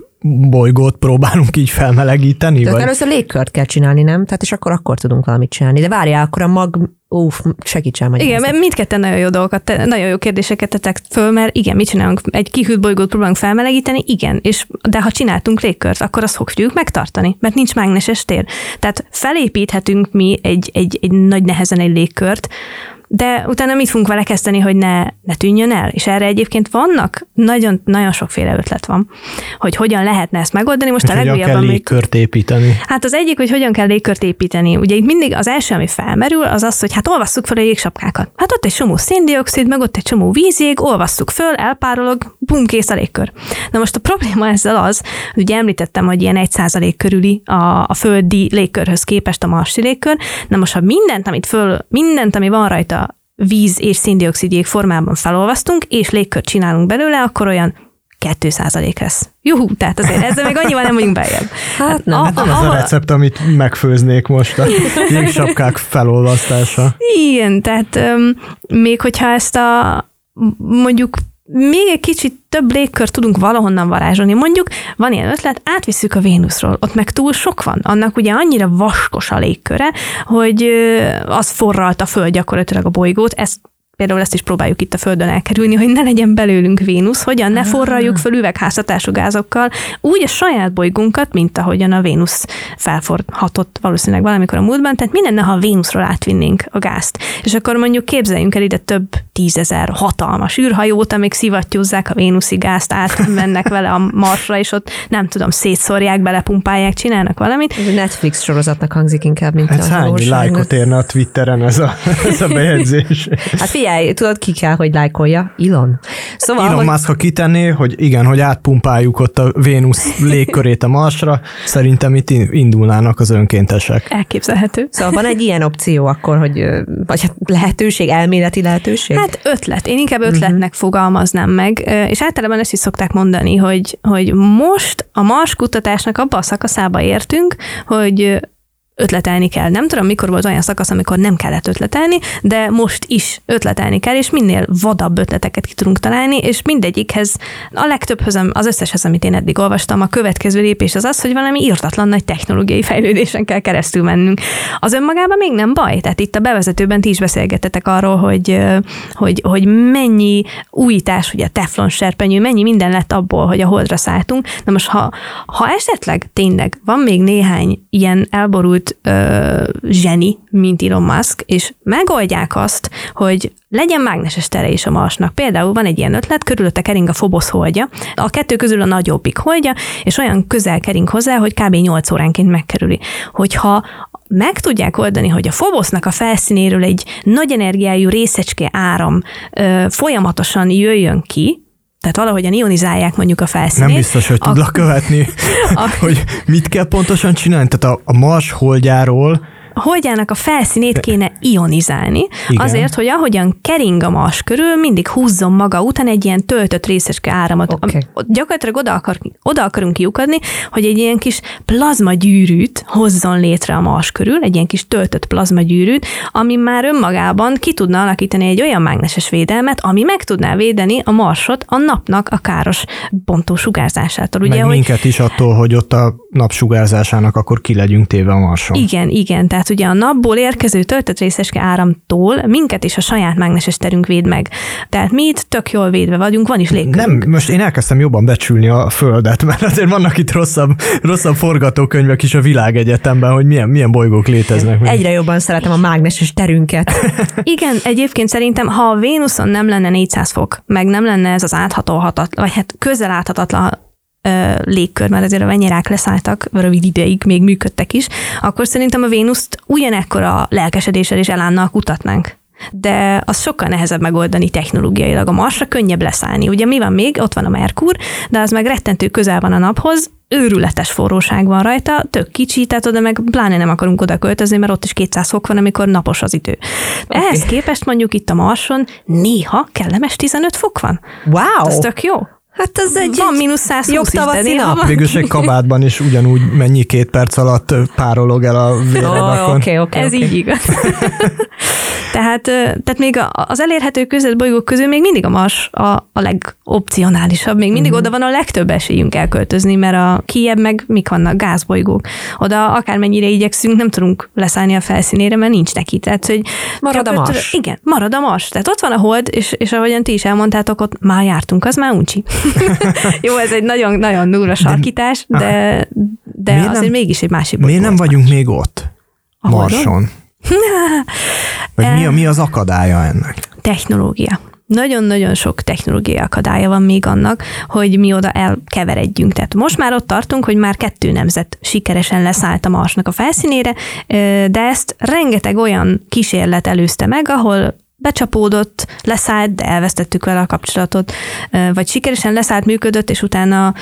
bolygót próbálunk így felmelegíteni? Tehát vagy? először légkört kell csinálni, nem? Tehát és akkor akkor tudunk valamit csinálni. De várjál, akkor a mag Uff, segítsen meg. Igen, mert mindketten nagyon jó dolgokat, nagyon jó kérdéseket tettek föl, mert igen, mit csinálunk? Egy kihűlt bolygót próbálunk felmelegíteni? Igen, és de ha csináltunk légkört, akkor azt fogjuk megtartani, mert nincs mágneses tér. Tehát felépíthetünk mi egy, egy, egy nagy nehezen egy légkört, de utána mit fogunk vele kezdeni, hogy ne, ne tűnjön el? És erre egyébként vannak, nagyon, nagyon sokféle ötlet van, hogy hogyan lehetne ezt megoldani. Most hát a legújabb, kell légkört építeni? Hát az egyik, hogy hogyan kell légkört építeni. Ugye itt mindig az első, ami felmerül, az az, hogy hát olvasszuk fel a jégsapkákat. Hát ott egy csomó széndiokszid, meg ott egy csomó vízjég, olvasszuk föl, elpárolog, bum, kész a légkör. Na most a probléma ezzel az, hogy ugye említettem, hogy ilyen egy százalék körüli a, a földi légkörhöz képest a marsi légkör. Na most, ha mindent, amit föl, mindent, ami van rajta víz és széndiokszidjék formában felolvasztunk, és légkört csinálunk belőle, akkor olyan 2 lesz. Juhú, tehát azért ezzel még annyival nem vagyunk beljebb. Hát nem. A, hát nem a, ez a recept, amit megfőznék most, a jégsapkák felolvasztása. Igen, tehát um, még hogyha ezt a mondjuk még egy kicsit több légkör tudunk valahonnan varázsolni. Mondjuk van ilyen ötlet, átvisszük a Vénuszról, ott meg túl sok van. Annak ugye annyira vaskos a légköre, hogy az forralt a föld gyakorlatilag a bolygót, ezt például ezt is próbáljuk itt a Földön elkerülni, hogy ne legyen belőlünk Vénusz, hogyan ne forraljuk föl üvegházhatású gázokkal úgy a saját bolygónkat, mint ahogyan a Vénusz felforhatott valószínűleg valamikor a múltban, tehát minden, ha a Vénuszról átvinnénk a gázt. És akkor mondjuk képzeljünk el ide több tízezer hatalmas űrhajót, amik szivattyúzzák a vénuszi gázt, átmennek vele a Marsra, és ott nem tudom, szétszórják, belepumpálják, csinálnak valamit. Ez Netflix sorozatnak hangzik inkább, mint hát a hány lájkot érne a Twitteren ez a, ez a bejegyzés? Hát figyelj, tudod, ki kell, hogy lájkolja? Elon. Szóval, Elon hogy... Musk, ha kitenné, hogy igen, hogy átpumpáljuk ott a Vénusz légkörét a Marsra, szerintem itt indulnának az önkéntesek. Elképzelhető. Szóval van egy ilyen opció akkor, hogy vagy hát lehetőség, elméleti lehetőség? Hát ötlet. Én inkább ötletnek uh-huh. fogalmaznám meg, és általában ezt is szokták mondani, hogy, hogy most a Mars kutatásnak abba a szakaszába értünk, hogy ötletelni kell. Nem tudom, mikor volt olyan szakasz, amikor nem kellett ötletelni, de most is ötletelni kell, és minél vadabb ötleteket ki tudunk találni, és mindegyikhez, a legtöbbhöz, az összeshez, amit én eddig olvastam, a következő lépés az az, hogy valami írtatlan nagy technológiai fejlődésen kell keresztül mennünk. Az önmagában még nem baj. Tehát itt a bevezetőben ti is beszélgetetek arról, hogy, hogy, hogy mennyi újítás, ugye a teflon serpenyő, mennyi minden lett abból, hogy a holdra szálltunk. Na most, ha, ha esetleg tényleg van még néhány ilyen elborult abszolút ö, zseni, mint Elon Musk, és megoldják azt, hogy legyen mágneses tere is a Marsnak. Például van egy ilyen ötlet, körülötte kering a Phobos holdja, a kettő közül a nagyobbik holdja, és olyan közel kering hozzá, hogy kb. 8 óránként megkerüli. Hogyha meg tudják oldani, hogy a Phobosnak a felszínéről egy nagy energiájú részecske áram ö, folyamatosan jöjjön ki, tehát valahogyan ionizálják mondjuk a felszínét. Nem biztos, hogy tudlak követni, hogy mit kell pontosan csinálni. Tehát a, a Mars holdjáról holdjának a felszínét kéne ionizálni, Igen. azért, hogy ahogyan kering a Mars körül, mindig húzzon maga után egy ilyen töltött részecske áramot. Okay. Gyakorlatilag oda, akar, oda akarunk kiukadni, hogy egy ilyen kis plazmagyűrűt hozzon létre a Mars körül, egy ilyen kis töltött plazmagyűrűt, ami már önmagában ki tudna alakítani egy olyan mágneses védelmet, ami meg tudná védeni a Marsot a napnak a káros bontó sugárzásától. Ugye, meg hogy... minket is attól, hogy ott a napsugárzásának akkor ki legyünk téve a Marson. Igen, igen. Tehát ugye a napból érkező töltött részeske áramtól minket is a saját mágneses terünk véd meg. Tehát mi itt tök jól védve vagyunk, van is légkörünk. Nem, most én elkezdtem jobban becsülni a Földet, mert azért vannak itt rosszabb, rosszabb forgatókönyvek is a világegyetemben, hogy milyen, milyen bolygók léteznek. Egyre jobban szeretem a mágneses terünket. Igen, egyébként szerintem, ha a Vénuszon nem lenne 400 fok, meg nem lenne ez az áthatóhatatlan, vagy hát közel áthatatlan légkör, mert azért a venyerák leszálltak, rövid ideig még működtek is, akkor szerintem a Vénuszt ugyanekkora lelkesedéssel és elánnal kutatnánk de az sokkal nehezebb megoldani technológiailag. A Marsra könnyebb leszállni. Ugye mi van még? Ott van a Merkur, de az meg rettentő közel van a naphoz, őrületes forróság van rajta, tök kicsi, tehát oda meg pláne nem akarunk oda költözni, mert ott is 200 fok van, amikor napos az idő. Okay. Ehhez képest mondjuk itt a Marson néha kellemes 15 fok van. Wow! Ez tök jó. Hát ez egy Van mínusz 120 jobb tavaszi nap. Végülis egy kabátban is ugyanúgy mennyi két perc alatt párolog el a. Oh, okay, okay, ez okay. így igaz. tehát, tehát még az elérhető bolygók közül még mindig a Mars a, a legopcionálisabb. Még mindig uh-huh. oda van a legtöbb esélyünk elköltözni, mert a kiebb meg mik vannak, gázbolygók. Oda akármennyire igyekszünk, nem tudunk leszállni a felszínére, mert nincs neki. Tehát, hogy marad a Mars. Igen, marad a Mars. Tehát ott van a hold, és, és ahogyan ti is elmondtátok, ott már jártunk, az már uncsi. Jó, ez egy nagyon-nagyon durva sarkítás, de, de azért nem, mégis egy másik Miért nem vagyunk még ott? A Marson. Vagy mi, mi az akadálya ennek? Technológia nagyon-nagyon sok technológiai akadálya van még annak, hogy mi oda elkeveredjünk. Tehát most már ott tartunk, hogy már kettő nemzet sikeresen leszállt a Marsnak a felszínére, de ezt rengeteg olyan kísérlet előzte meg, ahol becsapódott, leszállt, de elvesztettük vele a kapcsolatot, vagy sikeresen leszállt, működött, és utána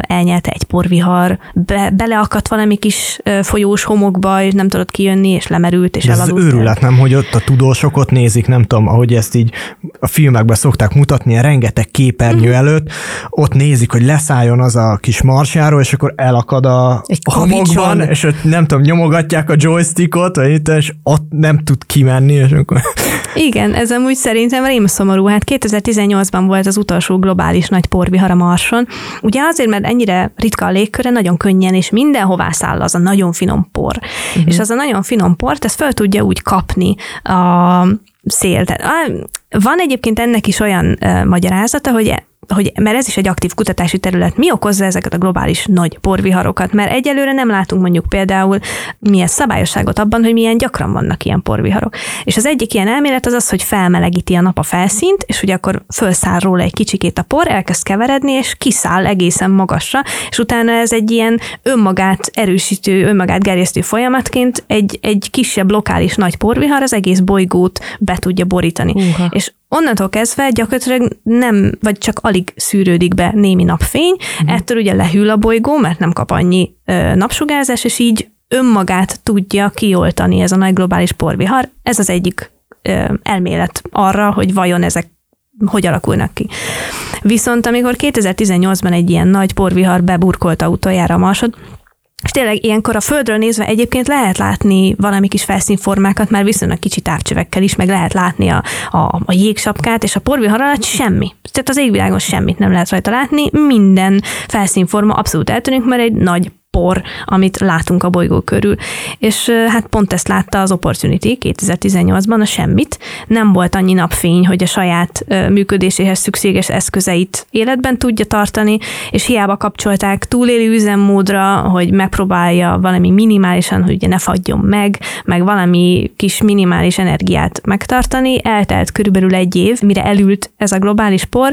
elnyelte egy porvihar, be, beleakadt valami kis folyós homokba, és nem tudott kijönni, és lemerült, és Ez elaludt. Ez őrület, nem, hogy ott a tudósok ott nézik, nem tudom, ahogy ezt így a filmekben szokták mutatni, a rengeteg képernyő mm. előtt, ott nézik, hogy leszálljon az a kis marsjáról, és akkor elakad a egy homokban, és ott nem tudom, nyomogatják a joystickot, és ott nem tud kimenni, és akkor... Igen, ez amúgy szerintem rém szomorú. Hát 2018-ban volt az utolsó globális nagy porvihar a Marson. Ugye azért, mert ennyire ritka a légköre, nagyon könnyen, és mindenhová száll az a nagyon finom por. Uh-huh. És az a nagyon finom port, ezt fel tudja úgy kapni a szél. Van egyébként ennek is olyan magyarázata, hogy hogy, mert ez is egy aktív kutatási terület, mi okozza ezeket a globális nagy porviharokat, mert egyelőre nem látunk mondjuk például milyen szabályosságot abban, hogy milyen gyakran vannak ilyen porviharok. És az egyik ilyen elmélet az az, hogy felmelegíti a nap a felszínt, és hogy akkor felszáll róla egy kicsikét a por, elkezd keveredni, és kiszáll egészen magasra, és utána ez egy ilyen önmagát erősítő, önmagát gerjesztő folyamatként egy, egy kisebb lokális nagy porvihar az egész bolygót be tudja borítani. Uh-huh. És onnantól kezdve gyakorlatilag nem, vagy csak alig szűrődik be némi napfény, uh-huh. ettől ugye lehűl a bolygó, mert nem kap annyi ö, napsugárzás, és így önmagát tudja kioltani ez a nagy globális porvihar. Ez az egyik ö, elmélet arra, hogy vajon ezek hogy alakulnak ki. Viszont amikor 2018-ban egy ilyen nagy porvihar beburkolta utoljára a Marsot, és tényleg ilyenkor a földről nézve egyébként lehet látni valami kis felszínformákat, már viszonylag kicsi távcsövekkel is, meg lehet látni a, a, a jégsapkát, és a porvihar alatt semmi. Tehát az égvilágon semmit nem lehet rajta látni, minden felszínforma abszolút eltűnik, mert egy nagy por, amit látunk a bolygó körül. És hát pont ezt látta az Opportunity 2018-ban, a semmit. Nem volt annyi napfény, hogy a saját működéséhez szükséges eszközeit életben tudja tartani, és hiába kapcsolták túlélő üzemmódra, hogy megpróbálja valami minimálisan, hogy ugye ne fagyjon meg, meg valami kis minimális energiát megtartani. Eltelt körülbelül egy év, mire elült ez a globális por,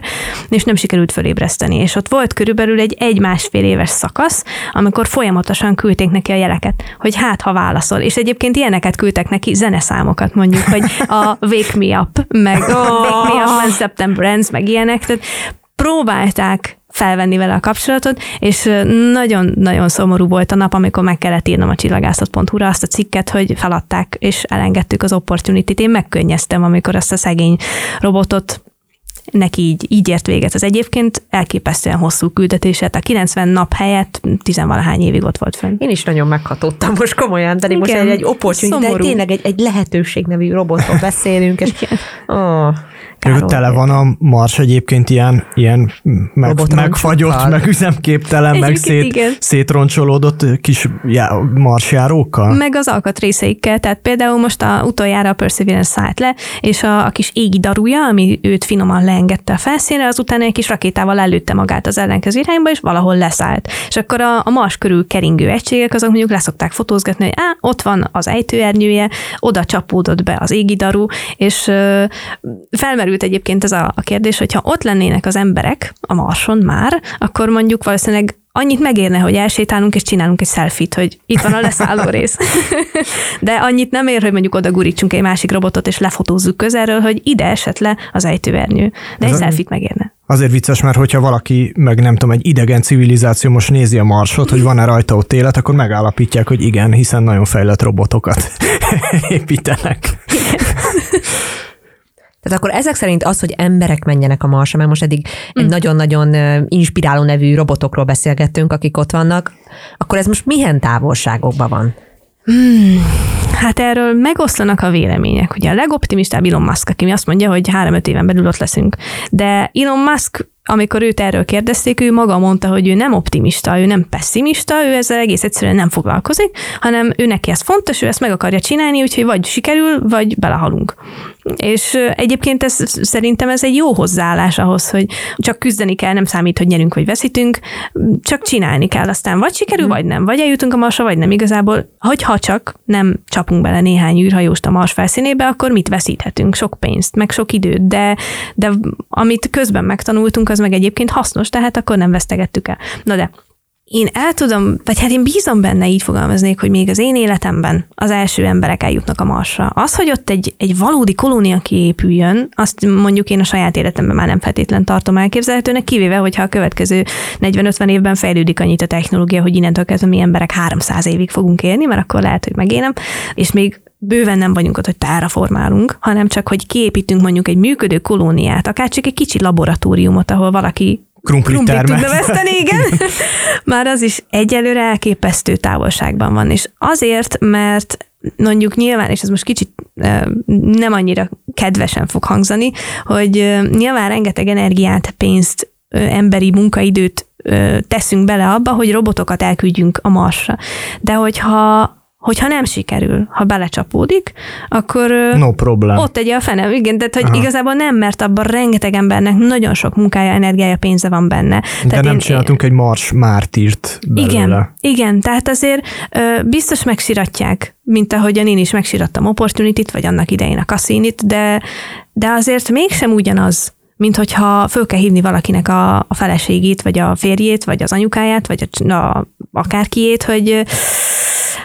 és nem sikerült fölébreszteni. És ott volt körülbelül egy egy-másfél éves szakasz, amikor folyamatosan küldték neki a jeleket, hogy hát, ha válaszol. És egyébként ilyeneket küldtek neki, zeneszámokat mondjuk, hogy a Wake Me Up, meg oh. Wake Me Up when September Ends, meg ilyenek. Tehát próbálták felvenni vele a kapcsolatot, és nagyon-nagyon szomorú volt a nap, amikor meg kellett írnom a csillagászat.hu-ra azt a cikket, hogy feladták, és elengedtük az opportunity-t. Én megkönnyeztem, amikor azt a szegény robotot neki így, így ért véget az egyébként elképesztően hosszú küldetéset. A 90 nap helyett tizenvalahány évig ott volt fönn. Én is nagyon meghatódtam most komolyan, de most egy, egy opportunity, de tényleg egy, egy lehetőség nevű robotról beszélünk, és oh, Kár tele van a Mars egyébként ilyen, ilyen meg, megfagyott, meg üzemképtelen, meg szét, szétroncsolódott kis já, marsjárókkal. Meg az alkatrészeikkel, tehát például most a, utoljára a Perseverance szállt le, és a, a kis égi daruja, ami őt finoman leengedte a felszínre, azután egy kis rakétával előtte magát az ellenkező irányba, és valahol leszállt. És akkor a, a Mars körül keringő egységek azok mondjuk leszokták fotózgatni, hogy á, ott van az ejtőernyője, oda csapódott be az égi daru, és ö, felmerült felmerült egyébként ez a, a kérdés, hogy ha ott lennének az emberek a Marson már, akkor mondjuk valószínűleg annyit megérne, hogy elsétálunk és csinálunk egy selfit, hogy itt van a leszálló rész. De annyit nem ér, hogy mondjuk oda gurítsunk egy másik robotot és lefotózzuk közelről, hogy ide esett le az ejtőernyő. De Ez egy a... selfit megérne. Azért vicces, mert hogyha valaki, meg nem tudom, egy idegen civilizáció most nézi a marsot, hogy van-e rajta ott élet, akkor megállapítják, hogy igen, hiszen nagyon fejlett robotokat építenek. Tehát akkor ezek szerint az, hogy emberek menjenek a Marsra, mert most eddig mm. egy nagyon-nagyon inspiráló nevű robotokról beszélgettünk, akik ott vannak, akkor ez most milyen távolságokban van? Hmm. Hát erről megoszlanak a vélemények. Ugye a legoptimistább Elon Musk, aki azt mondja, hogy három-öt éven belül ott leszünk. De Elon Musk amikor őt erről kérdezték, ő maga mondta, hogy ő nem optimista, ő nem pessimista, ő ezzel egész egyszerűen nem foglalkozik, hanem ő neki ez fontos, ő ezt meg akarja csinálni, úgyhogy vagy sikerül, vagy belehalunk. És egyébként ez, szerintem ez egy jó hozzáállás ahhoz, hogy csak küzdeni kell, nem számít, hogy nyerünk vagy veszítünk, csak csinálni kell, aztán vagy sikerül, mm. vagy nem, vagy eljutunk a Marsra, vagy nem. Igazából, hogyha csak nem csapunk bele néhány űrhajóst a Mars felszínébe, akkor mit veszíthetünk? Sok pénzt, meg sok időt, de, de amit közben megtanultunk, az meg egyébként hasznos, tehát akkor nem vesztegettük el. Na de én el tudom, vagy hát én bízom benne, így fogalmaznék, hogy még az én életemben az első emberek eljutnak a Marsra. Az, hogy ott egy, egy valódi kolónia kiépüljön, azt mondjuk én a saját életemben már nem feltétlen tartom elképzelhetőnek, kivéve, hogyha a következő 40-50 évben fejlődik annyit a technológia, hogy innentől kezdve mi emberek 300 évig fogunk élni, mert akkor lehet, hogy megélem, és még bőven nem vagyunk ott, hogy terraformálunk, hanem csak, hogy kiépítünk mondjuk egy működő kolóniát, akár csak egy kicsi laboratóriumot, ahol valaki krumplit, krumplit tudna veszteni, igen. Már az is egyelőre elképesztő távolságban van, és azért, mert mondjuk nyilván, és ez most kicsit nem annyira kedvesen fog hangzani, hogy nyilván rengeteg energiát, pénzt, emberi munkaidőt teszünk bele abba, hogy robotokat elküldjünk a Marsra. De hogyha hogyha nem sikerül, ha belecsapódik, akkor no problem. ott tegye a fenem. Igen, tehát hogy Aha. igazából nem, mert abban rengeteg embernek nagyon sok munkája, energiája, pénze van benne. De tehát nem én, csináltunk egy Mars mártírt belőle. Igen, igen, tehát azért ö, biztos megsiratják, mint ahogyan én is megsirattam Opportunity-t, vagy annak idején a Cassini-t, de, de azért mégsem ugyanaz, mint hogyha föl kell hívni valakinek a, a feleségét, vagy a férjét, vagy az anyukáját, vagy a, a akárkiét, hogy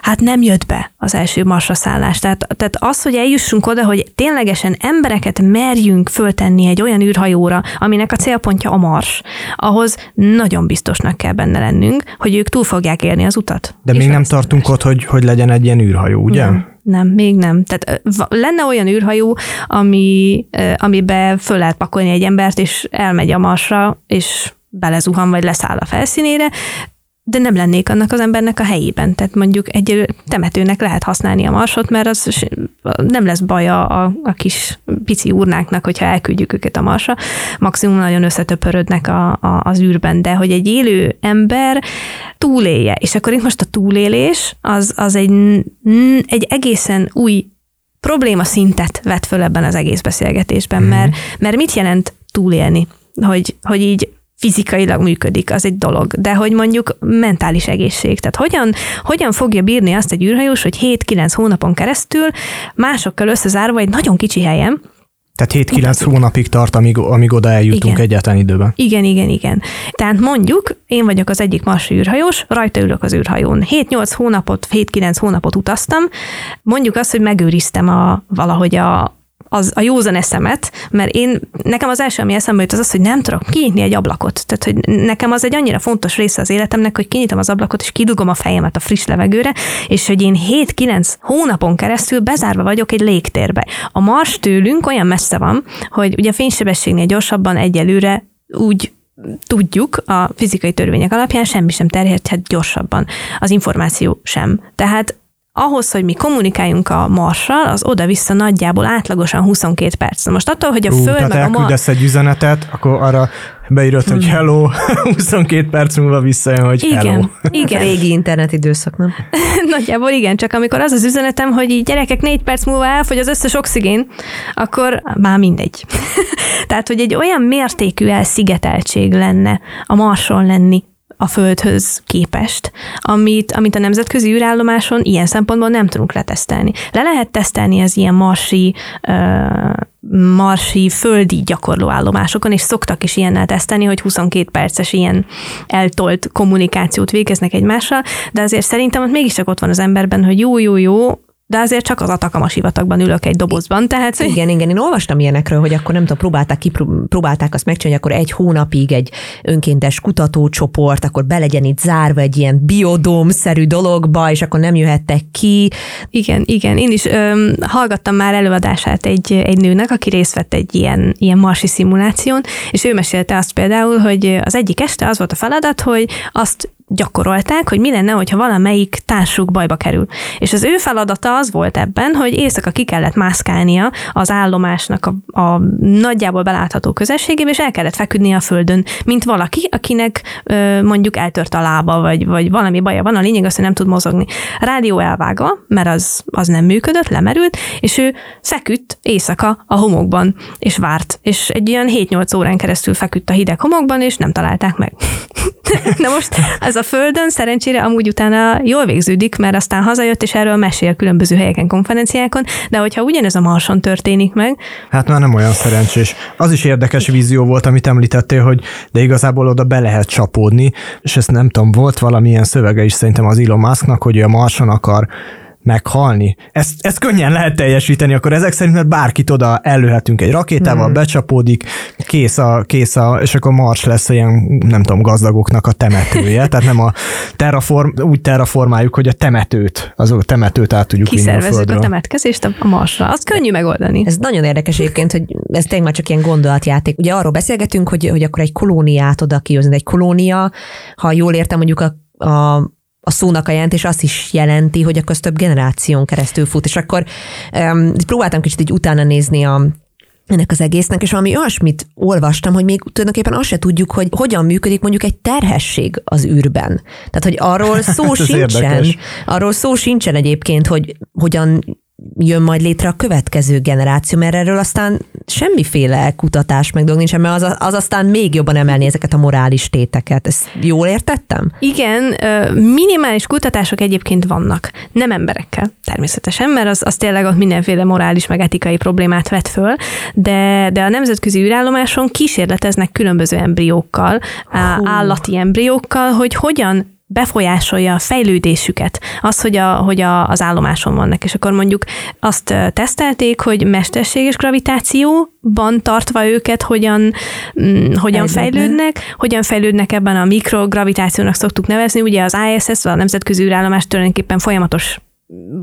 hát nem jött be az első marsra szállás. Tehát, tehát az, hogy eljussunk oda, hogy ténylegesen embereket merjünk föltenni egy olyan űrhajóra, aminek a célpontja a mars, ahhoz nagyon biztosnak kell benne lennünk, hogy ők túl fogják érni az utat. De még nem tartunk ott, hogy, hogy legyen egy ilyen űrhajó, ugye? Nem. Nem, még nem. Tehát lenne olyan űrhajó, ami, amiben föl lehet pakolni egy embert, és elmegy a marsra, és belezuhan, vagy leszáll a felszínére, de nem lennék annak az embernek a helyében. Tehát mondjuk egy temetőnek lehet használni a marsot, mert az nem lesz baja a, a kis pici urnáknak, hogyha elküldjük őket a marsra. Maximum nagyon összetöpörödnek a, a, az űrben, de hogy egy élő ember túlélje. És akkor itt most a túlélés az, az egy, egy egészen új probléma szintet vet föl ebben az egész beszélgetésben, mm-hmm. mert, mert mit jelent túlélni? Hogy, hogy így fizikailag működik, az egy dolog, de hogy mondjuk mentális egészség. Tehát hogyan, hogyan fogja bírni azt egy űrhajós, hogy 7-9 hónapon keresztül másokkal összezárva egy nagyon kicsi helyen, tehát 7-9 hónapig tart, amíg, amíg oda eljutunk igen. egyetlen időben. Igen, igen, igen. Tehát mondjuk, én vagyok az egyik marsi űrhajós, rajta ülök az űrhajón. 7-8 hónapot, 7-9 hónapot utaztam, mondjuk azt, hogy megőriztem a, valahogy a, az a józan eszemet, mert én, nekem az első, ami eszembe jut, az az, hogy nem tudok kinyitni egy ablakot. Tehát, hogy nekem az egy annyira fontos része az életemnek, hogy kinyitom az ablakot, és kidugom a fejemet a friss levegőre, és hogy én 7-9 hónapon keresztül bezárva vagyok egy légtérbe. A Mars tőlünk olyan messze van, hogy ugye a fénysebességnél gyorsabban egyelőre úgy tudjuk a fizikai törvények alapján semmi sem terjedhet gyorsabban, az információ sem. Tehát ahhoz, hogy mi kommunikáljunk a Marssal, az oda-vissza nagyjából átlagosan 22 perc. Na most attól, hogy a Ú, Föld meg a Mars... egy üzenetet, akkor arra beírod, hogy hmm. hello, 22 perc múlva visszajön, hogy igen, hello. Igen, Régi internetidőszak, nem? Nagyjából igen, csak amikor az az üzenetem, hogy így gyerekek négy perc múlva elfogy az összes oxigén, akkor már mindegy. Tehát, hogy egy olyan mértékű elszigeteltség lenne a Marson lenni, a Földhöz képest, amit, amit a nemzetközi űrállomáson ilyen szempontból nem tudunk letesztelni. Le lehet tesztelni az ilyen marsi, uh, marsi földi gyakorlóállomásokon, és szoktak is ilyennel tesztelni, hogy 22 perces ilyen eltolt kommunikációt végeznek egymással, de azért szerintem ott mégiscsak ott van az emberben, hogy jó, jó, jó, de azért csak az Atakama sivatagban ülök egy dobozban, tehát... Igen, igen, én olvastam ilyenekről, hogy akkor nem tudom, próbálták, próbálták azt megcsinálni, akkor egy hónapig egy önkéntes kutatócsoport, akkor be legyen itt zárva egy ilyen biodóm-szerű dologba, és akkor nem jöhettek ki. Igen, igen, én is öm, hallgattam már előadását egy, egy nőnek, aki részt vett egy ilyen, ilyen marsi szimuláción, és ő mesélte azt például, hogy az egyik este az volt a feladat, hogy azt gyakorolták, hogy mi lenne, hogyha valamelyik társuk bajba kerül. És az ő feladata az volt ebben, hogy éjszaka ki kellett mászkálnia az állomásnak a, a nagyjából belátható közösségébe, és el kellett feküdnie a földön, mint valaki, akinek ö, mondjuk eltört a lába, vagy, vagy valami baja van, a lényeg az, hogy nem tud mozogni. Rádió elvágva, mert az, az nem működött, lemerült, és ő feküdt éjszaka a homokban, és várt. És egy ilyen 7-8 órán keresztül feküdt a hideg homokban, és nem találták meg. Na most ez a Földön szerencsére amúgy utána jól végződik, mert aztán hazajött, és erről mesél különböző helyeken, konferenciákon, de hogyha ugyanez a Marson történik meg. Hát már nem olyan szerencsés. Az is érdekes vízió volt, amit említettél, hogy de igazából oda be lehet csapódni, és ezt nem tudom, volt valamilyen szövege is szerintem az Elon Musknak, hogy a Marson akar meghalni. Ezt, ezt könnyen lehet teljesíteni, akkor ezek szerint mert bárkit oda előhetünk egy rakétával, hmm. becsapódik, kész a, kész a, és akkor Mars lesz ilyen, nem tudom, gazdagoknak a temetője, tehát nem a terraform, úgy terraformáljuk, hogy a temetőt, az a temetőt át tudjuk vinni a földről. a temetkezést a Marsra, azt könnyű megoldani. Ez nagyon érdekes egyébként, hogy ez tényleg már csak ilyen gondolatjáték. Ugye arról beszélgetünk, hogy, hogy akkor egy kolóniát oda kihozni. Egy kolónia, ha jól értem, mondjuk a, a a szónak a jelentés azt is jelenti, hogy akkor több generáción keresztül fut, és akkor um, próbáltam kicsit így utána nézni a, ennek az egésznek, és valami olyasmit olvastam, hogy még tulajdonképpen azt se tudjuk, hogy hogyan működik mondjuk egy terhesség az űrben. Tehát, hogy arról szó sincsen, érdekes. arról szó sincsen egyébként, hogy hogyan jön majd létre a következő generáció, mert erről aztán semmiféle kutatás meg dolog nincsen, mert az, az aztán még jobban emelni ezeket a morális téteket. Ezt jól értettem? Igen, minimális kutatások egyébként vannak. Nem emberekkel, természetesen, mert az, az tényleg ott mindenféle morális meg etikai problémát vet föl, de, de a nemzetközi űrállomáson kísérleteznek különböző embriókkal, Hú. állati embriókkal, hogy hogyan befolyásolja a fejlődésüket, az, hogy, a, hogy a, az állomáson vannak. És akkor mondjuk azt tesztelték, hogy mesterséges gravitációban tartva őket, hogyan, mm, hogyan fejlődnek, hogyan fejlődnek ebben a mikrogravitációnak szoktuk nevezni. Ugye az ISS, a Nemzetközi űrállomás tulajdonképpen folyamatos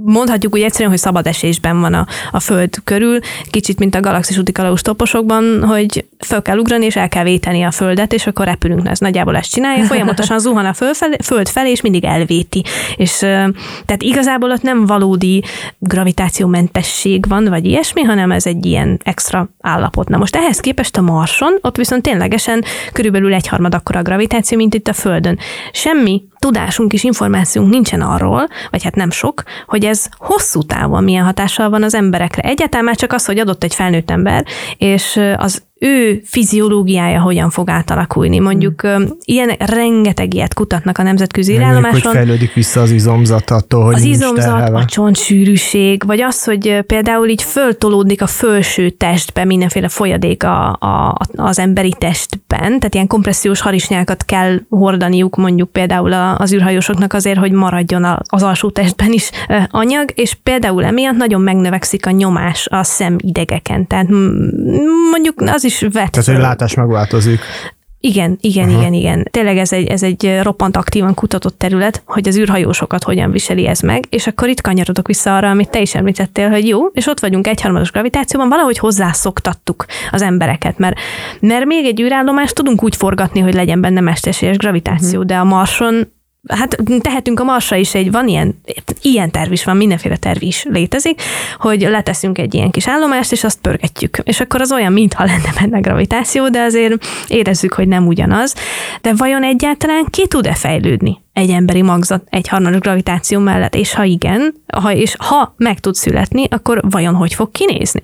mondhatjuk úgy egyszerűen, hogy szabad esésben van a, a Föld körül, kicsit, mint a galaxis úti kalauz toposokban, hogy föl kell ugrani, és el kell véteni a Földet, és akkor repülünk. Ez nagyjából ezt csinálja, folyamatosan zuhan a föld felé, föld felé, és mindig elvéti. És tehát igazából ott nem valódi gravitációmentesség van, vagy ilyesmi, hanem ez egy ilyen extra állapot. Na most ehhez képest a Marson, ott viszont ténylegesen körülbelül egyharmad akkora a gravitáció, mint itt a Földön. Semmi tudásunk és információnk nincsen arról, vagy hát nem sok, hogy ez hosszú távon milyen hatással van az emberekre. Egyáltalán már csak az, hogy adott egy felnőtt ember, és az ő fiziológiája hogyan fog átalakulni. Mondjuk hmm. ilyen rengeteg ilyet kutatnak a nemzetközi irányáson. hogy fejlődik vissza az izomzat attól, hogy Az izomzat, terhelve. a csontsűrűség, vagy az, hogy például így föltolódik a fölső testbe mindenféle folyadék a, a, az emberi testben, tehát ilyen kompressziós harisnyákat kell hordaniuk mondjuk például az űrhajósoknak azért, hogy maradjon az alsó testben is anyag, és például emiatt nagyon megnövekszik a nyomás a szemidegeken. Tehát mondjuk az is vett. Tehát, hogy látás megváltozik. Igen, igen, Aha. igen, igen. Tényleg ez egy, ez egy roppant aktívan kutatott terület, hogy az űrhajósokat hogyan viseli ez meg, és akkor itt kanyarodok vissza arra, amit te is említettél, hogy jó, és ott vagyunk egyharmados gravitációban, valahogy hozzászoktattuk az embereket, mert, mert még egy űrállomást tudunk úgy forgatni, hogy legyen benne mesterséges gravitáció, hmm. de a Marson hát tehetünk a Marsra is egy, van ilyen, ilyen terv is van, mindenféle terv is létezik, hogy leteszünk egy ilyen kis állomást, és azt pörgetjük. És akkor az olyan, mintha lenne benne gravitáció, de azért érezzük, hogy nem ugyanaz. De vajon egyáltalán ki tud-e fejlődni? Egy emberi magzat egy harmados gravitáció mellett, és ha igen, ha, és ha meg tud születni, akkor vajon hogy fog kinézni?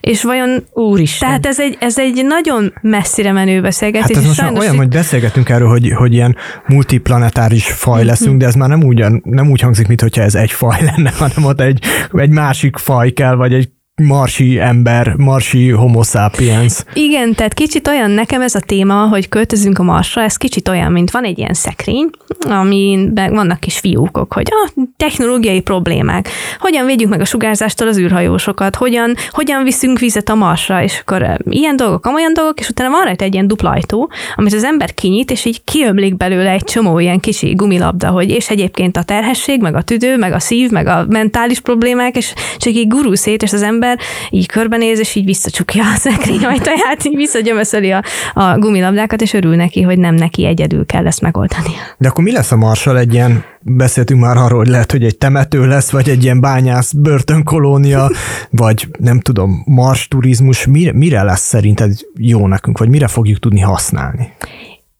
És vajon... Úristen. Tehát ez egy, ez egy nagyon messzire menő beszélgetés. Hát ez most olyan, hogy beszélgetünk erről, hogy, hogy ilyen multiplanetáris faj leszünk, de ez már nem úgy, nem úgy hangzik, mintha ez egy faj lenne, hanem ott egy, egy másik faj kell, vagy egy marsi ember, marsi homo sapiens. Igen, tehát kicsit olyan nekem ez a téma, hogy költözünk a marsra, ez kicsit olyan, mint van egy ilyen szekrény, amin vannak kis fiúkok, hogy a ah, technológiai problémák, hogyan védjük meg a sugárzástól az űrhajósokat, hogyan, hogyan viszünk vizet a marsra, és akkor ilyen dolgok, amolyan dolgok, és utána van rajta egy ilyen duplajtó, amit az ember kinyit, és így kiömlik belőle egy csomó ilyen kicsi gumilabda, hogy és egyébként a terhesség, meg a tüdő, meg a szív, meg a mentális problémák, és csak így gurul szét, és az ember ember így körbenéz, és így visszacsukja a szekrény ajtaját, így visszagyömöszöli a, a gumilabdákat, és örül neki, hogy nem neki egyedül kell ezt megoldani. De akkor mi lesz a marsal egy ilyen, beszéltünk már arról, hogy lehet, hogy egy temető lesz, vagy egy ilyen bányász börtönkolónia, vagy nem tudom, mars turizmus, mire, mire lesz szerinted jó nekünk, vagy mire fogjuk tudni használni?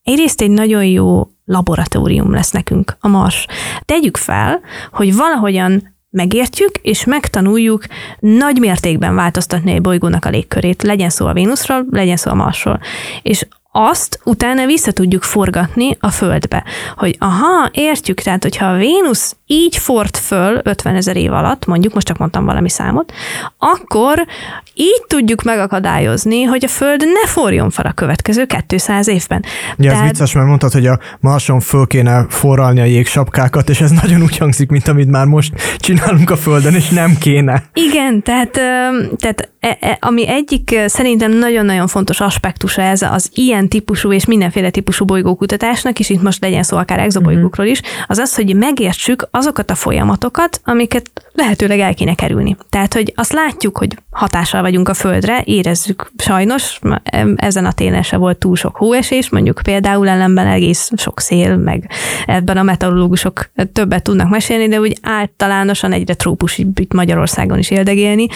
Egyrészt egy nagyon jó laboratórium lesz nekünk a Mars. Tegyük fel, hogy valahogyan megértjük, és megtanuljuk nagy mértékben változtatni egy bolygónak a légkörét, legyen szó a Vénuszról, legyen szó a Marsról. És azt utána vissza tudjuk forgatni a Földbe. Hogy aha, értjük, tehát hogyha a Vénusz így ford föl 50 ezer év alatt, mondjuk, most csak mondtam valami számot, akkor így tudjuk megakadályozni, hogy a Föld ne forjon fel a következő 200 évben. Ja, Tehát... ez vicces, mert mondtad, hogy a Marson föl kéne forralni a jégsapkákat, és ez nagyon úgy hangzik, mint amit már most csinálunk a Földön, és nem kéne. Igen, tehát, tehát e, e, ami egyik szerintem nagyon-nagyon fontos aspektusa ez az ilyen típusú és mindenféle típusú bolygókutatásnak, és itt most legyen szó akár exobolygókról is, az az, hogy megértsük azokat a folyamatokat, amiket lehetőleg el kéne kerülni. Tehát, hogy azt látjuk, hogy hatással vagyunk a Földre, érezzük sajnos, ezen a télen se volt túl sok hóesés, mondjuk például ellenben egész sok szél, meg ebben a meteorológusok többet tudnak mesélni, de úgy általánosan egyre trópus itt Magyarországon is éldegélni.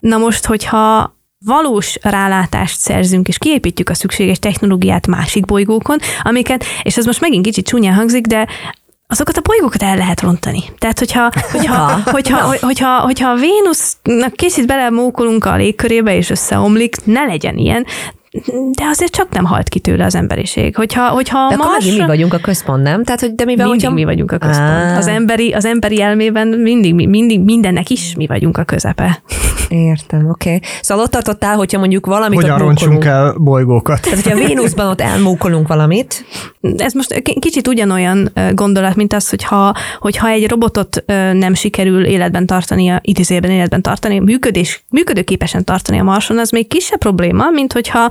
Na most, hogyha valós rálátást szerzünk, és kiépítjük a szükséges technológiát másik bolygókon, amiket, és ez most megint kicsit csúnyán hangzik, de azokat a bolygókat el lehet rontani. Tehát, hogyha, hogyha, hogyha, hogyha, hogyha a Vénusznak kicsit belemókolunk a légkörébe, és összeomlik, ne legyen ilyen, de azért csak nem halt ki tőle az emberiség. Hogyha, hogyha de Marsra... mi vagyunk a központ, nem? Tehát, hogy de mivel, mindig hogyha... mi vagyunk a központ. Az emberi, az emberi elmében mindig, mindig mindennek is mi vagyunk a közepe. Értem, oké. Okay. Szóval ott tartottál, hogyha mondjuk valamit Hogyan roncsunk el bolygókat. Tehát, hogyha Vénuszban ott elmókolunk valamit. Ez most kicsit ugyanolyan gondolat, mint az, hogyha, hogyha egy robotot nem sikerül életben tartani, idézőben életben tartani, működés, működőképesen tartani a Marson, az még kisebb probléma, mint hogyha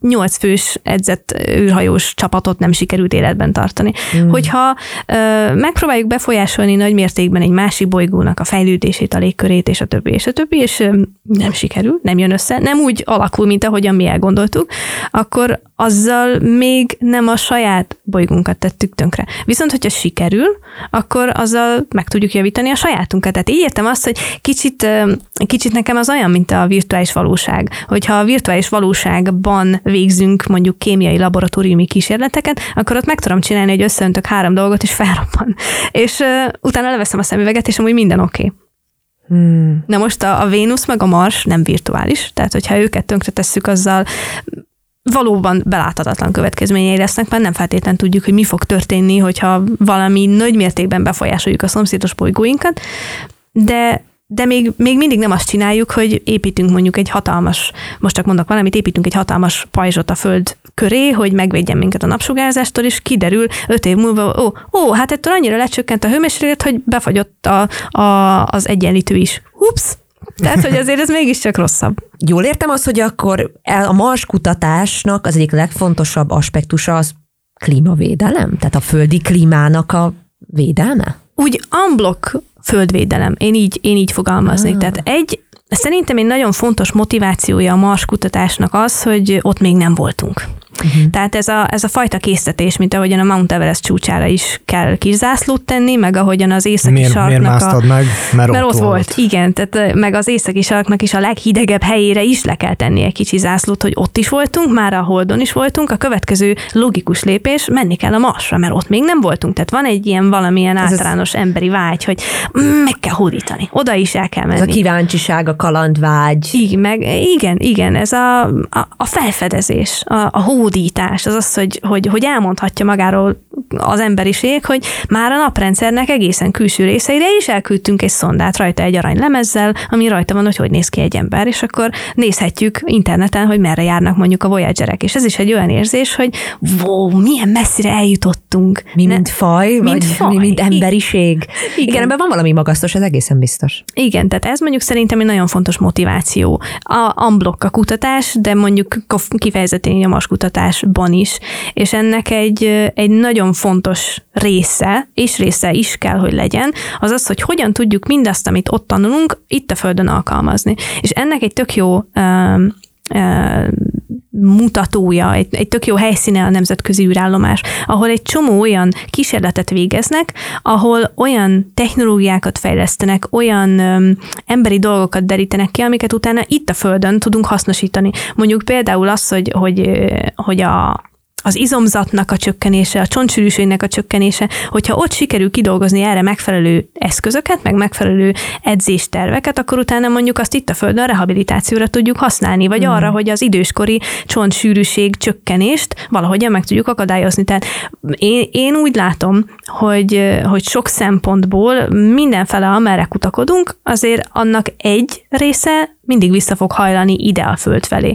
nyolc fős edzett űrhajós csapatot nem sikerült életben tartani. Mm. Hogyha ö, megpróbáljuk befolyásolni nagy mértékben egy másik bolygónak a fejlődését, a légkörét, és a többi, és a többi, és ö, nem sikerül, nem jön össze, nem úgy alakul, mint ahogyan mi elgondoltuk, akkor azzal még nem a saját bolygónkat tettük tönkre. Viszont, hogyha sikerül, akkor azzal meg tudjuk javítani a sajátunkat. Tehát így értem azt, hogy kicsit, kicsit nekem az olyan, mint a virtuális valóság. Hogyha a virtuális valóságban végzünk mondjuk kémiai laboratóriumi kísérleteket, akkor ott meg tudom csinálni, hogy összeöntök három dolgot, és felrobban. És uh, utána leveszem a szemüveget, és amúgy minden oké. Okay. Hmm. Na most a, a Vénusz meg a Mars nem virtuális, tehát hogyha őket tönkretesszük, azzal valóban beláthatatlan következményei lesznek, mert nem feltétlenül tudjuk, hogy mi fog történni, hogyha valami nagy mértékben befolyásoljuk a szomszédos bolygóinkat, de de még, még mindig nem azt csináljuk, hogy építünk mondjuk egy hatalmas, most csak mondok valamit, építünk egy hatalmas pajzsot a föld köré, hogy megvédjen minket a napsugárzástól, és kiderül öt év múlva, ó, ó hát ettől annyira lecsökkent a hőmérséklet, hogy befagyott a, a, az egyenlítő is. Ups, tehát, hogy azért ez mégiscsak rosszabb. Jól értem azt, hogy akkor a Mars kutatásnak az egyik legfontosabb aspektusa az klímavédelem? Tehát a földi klímának a védelme? Úgy unblock földvédelem. Én így, én így fogalmaznék. Ah. Tehát egy, szerintem egy nagyon fontos motivációja a Mars kutatásnak az, hogy ott még nem voltunk. Uh-huh. Tehát ez a, ez a fajta késztetés, mint ahogyan a Mount Everest csúcsára is kell kis zászlót tenni, meg ahogyan az északi miért, sarknak miért a... meg? Mert, mert ott, ott volt. volt. Igen, tehát meg az északi sarknak is a leghidegebb helyére is le kell tenni egy kicsi zászlót, hogy ott is voltunk, már a Holdon is voltunk. A következő logikus lépés, menni kell a Marsra, mert ott még nem voltunk. Tehát van egy ilyen valamilyen ez általános az... emberi vágy, hogy meg kell hódítani. Oda is el kell menni. Ez a kíváncsiság, a kalandvágy. Igen, meg, igen, igen, ez a, a, a felfedezés, a, a hódítás, az az, hogy, hogy, hogy elmondhatja magáról az emberiség, hogy már a naprendszernek egészen külső részeire is elküldtünk egy szondát rajta egy arany lemezzel, ami rajta van, hogy hogy néz ki egy ember, és akkor nézhetjük interneten, hogy merre járnak mondjuk a Voyagerek. És ez is egy olyan érzés, hogy wow, milyen messzire eljutottunk. Mi, mint faj, mint vagy faj. mi, mint emberiség. Igen. Igen, ebben van valami magasztos, ez egészen biztos. Igen, tehát ez mondjuk szerintem egy nagyon fontos motiváció. A unblock a kutatás, de mondjuk kifejezetten nyomas kutatásban is, és ennek egy, egy nagyon fontos része, és része is kell, hogy legyen, az az, hogy hogyan tudjuk mindazt, amit ott tanulunk, itt a Földön alkalmazni. És ennek egy tök jó mutatója, egy, egy tök jó helyszíne a nemzetközi űrállomás, ahol egy csomó olyan kísérletet végeznek, ahol olyan technológiákat fejlesztenek, olyan öm, emberi dolgokat derítenek ki, amiket utána itt a Földön tudunk hasznosítani. Mondjuk például az, hogy, hogy, hogy a, az izomzatnak a csökkenése, a csontsűrűségnek a csökkenése, hogyha ott sikerül kidolgozni erre megfelelő eszközöket, meg megfelelő edzésterveket, akkor utána mondjuk azt itt a Földön rehabilitációra tudjuk használni, vagy mm. arra, hogy az időskori csontsűrűség csökkenést valahogyan meg tudjuk akadályozni. Tehát én, én úgy látom, hogy, hogy sok szempontból mindenfele, amerre kutakodunk, azért annak egy része mindig vissza fog hajlani ide a föld felé.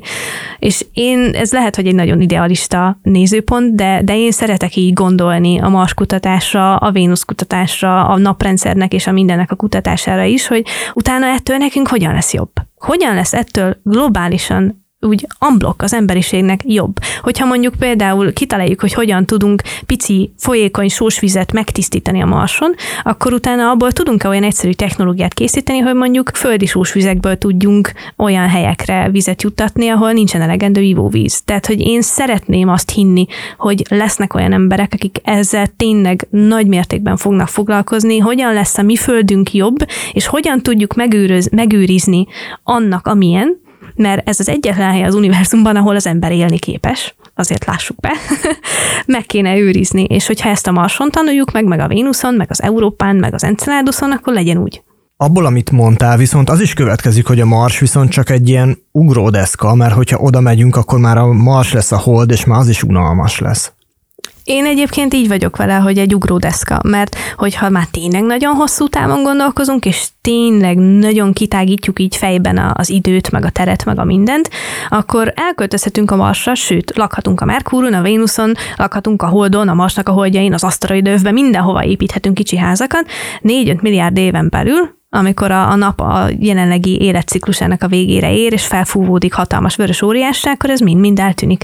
És én, ez lehet, hogy egy nagyon idealista nézőpont, de, de én szeretek így gondolni a Mars kutatásra, a Vénusz kutatásra, a naprendszernek és a mindennek a kutatására is, hogy utána ettől nekünk hogyan lesz jobb. Hogyan lesz ettől globálisan úgy unblock az emberiségnek jobb. Hogyha mondjuk például kitaláljuk, hogy hogyan tudunk pici folyékony sósvizet megtisztítani a marson, akkor utána abból tudunk-e olyan egyszerű technológiát készíteni, hogy mondjuk földi sósvizekből tudjunk olyan helyekre vizet juttatni, ahol nincsen elegendő ivóvíz. Tehát, hogy én szeretném azt hinni, hogy lesznek olyan emberek, akik ezzel tényleg nagy mértékben fognak foglalkozni, hogyan lesz a mi földünk jobb, és hogyan tudjuk megőröz, megőrizni annak, amilyen, mert ez az egyetlen hely az univerzumban, ahol az ember élni képes, azért lássuk be, meg kéne őrizni, és hogyha ezt a Marson tanuljuk meg, meg a Vénuszon, meg az Európán, meg az Enceláduson, akkor legyen úgy. Abból, amit mondtál, viszont az is következik, hogy a Mars viszont csak egy ilyen ugródeszka, mert hogyha oda megyünk, akkor már a Mars lesz a hold, és már az is unalmas lesz. Én egyébként így vagyok vele, hogy egy ugródeszka, mert hogyha már tényleg nagyon hosszú távon gondolkozunk, és tényleg nagyon kitágítjuk így fejben az időt, meg a teret, meg a mindent, akkor elköltözhetünk a Marsra, sőt, lakhatunk a Merkúron, a Vénuszon, lakhatunk a Holdon, a Marsnak a holdjain, az aszteroidövbe, mindenhova építhetünk kicsi házakat, 4-5 milliárd éven belül, amikor a, a nap a jelenlegi életciklusának a végére ér, és felfúvódik hatalmas vörös óriásság, akkor ez mind-mind eltűnik.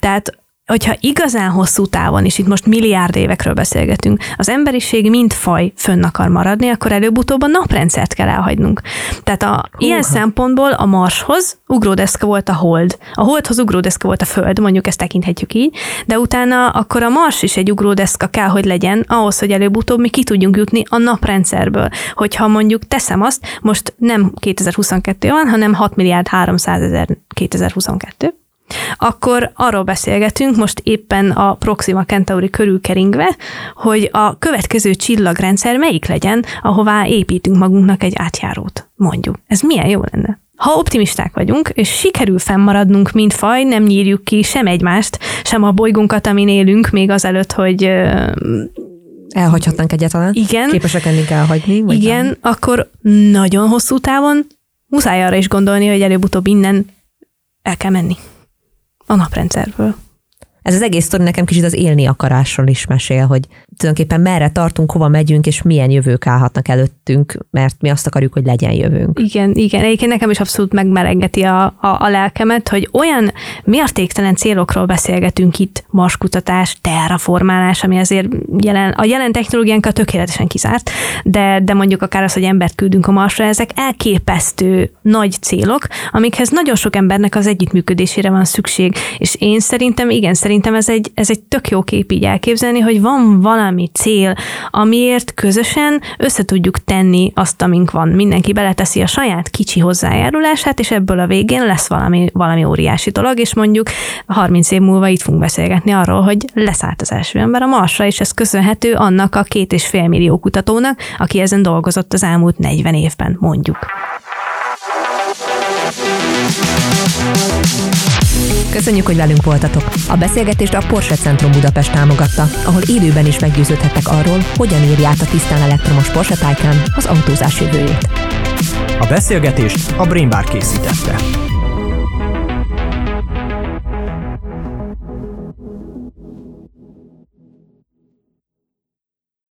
Tehát hogyha igazán hosszú távon, és itt most milliárd évekről beszélgetünk, az emberiség mind faj fönn akar maradni, akkor előbb-utóbb a naprendszert kell elhagynunk. Tehát a, Húha. ilyen szempontból a Marshoz ugródeszka volt a hold, a holdhoz ugródeszka volt a föld, mondjuk ezt tekinthetjük így, de utána akkor a Mars is egy ugródeszka kell, hogy legyen, ahhoz, hogy előbb-utóbb mi ki tudjunk jutni a naprendszerből. Hogyha mondjuk teszem azt, most nem 2022 van, hanem 6 milliárd 300 ezer 2022, akkor arról beszélgetünk most éppen a Proxima Centauri körülkeringve, hogy a következő csillagrendszer melyik legyen, ahová építünk magunknak egy átjárót, mondjuk. Ez milyen jó lenne. Ha optimisták vagyunk, és sikerül fennmaradnunk, mint faj, nem nyírjuk ki sem egymást, sem a bolygónkat, amin élünk, még azelőtt, hogy Elhagyhatnánk egyáltalán? Igen. Képesek lennénk elhagyni? Vagy igen, nem? akkor nagyon hosszú távon muszáj arra is gondolni, hogy előbb-utóbb innen el kell menni a naprendszerből. Ez az egész sztori nekem kicsit az élni akarásról is mesél, hogy tulajdonképpen merre tartunk, hova megyünk, és milyen jövők állhatnak előttünk, mert mi azt akarjuk, hogy legyen jövőnk. Igen, igen. Egyébként nekem is abszolút megmelengeti a, a, a lelkemet, hogy olyan mértéktelen célokról beszélgetünk itt, marskutatás, terraformálás, ami azért jelen, a jelen technológiánkat tökéletesen kizárt, de, de mondjuk akár az, hogy embert küldünk a Marsra, ezek elképesztő nagy célok, amikhez nagyon sok embernek az együttműködésére van szükség. És én szerintem, igen, szerintem ez egy, ez egy tök jó kép így elképzelni, hogy van valami valami cél, amiért közösen össze tudjuk tenni azt, amink van. Mindenki beleteszi a saját kicsi hozzájárulását, és ebből a végén lesz valami, valami óriási dolog, és mondjuk 30 év múlva itt fogunk beszélgetni arról, hogy leszállt az első ember a Marsra, és ez köszönhető annak a két és fél millió kutatónak, aki ezen dolgozott az elmúlt 40 évben, mondjuk. Köszönjük, hogy velünk voltatok. A beszélgetést a Porsche Centrum Budapest támogatta, ahol élőben is meggyőződhettek arról, hogyan írja át a tisztán elektromos Porsche Taycan az autózás jövőjét. A beszélgetést a Brainbar készítette.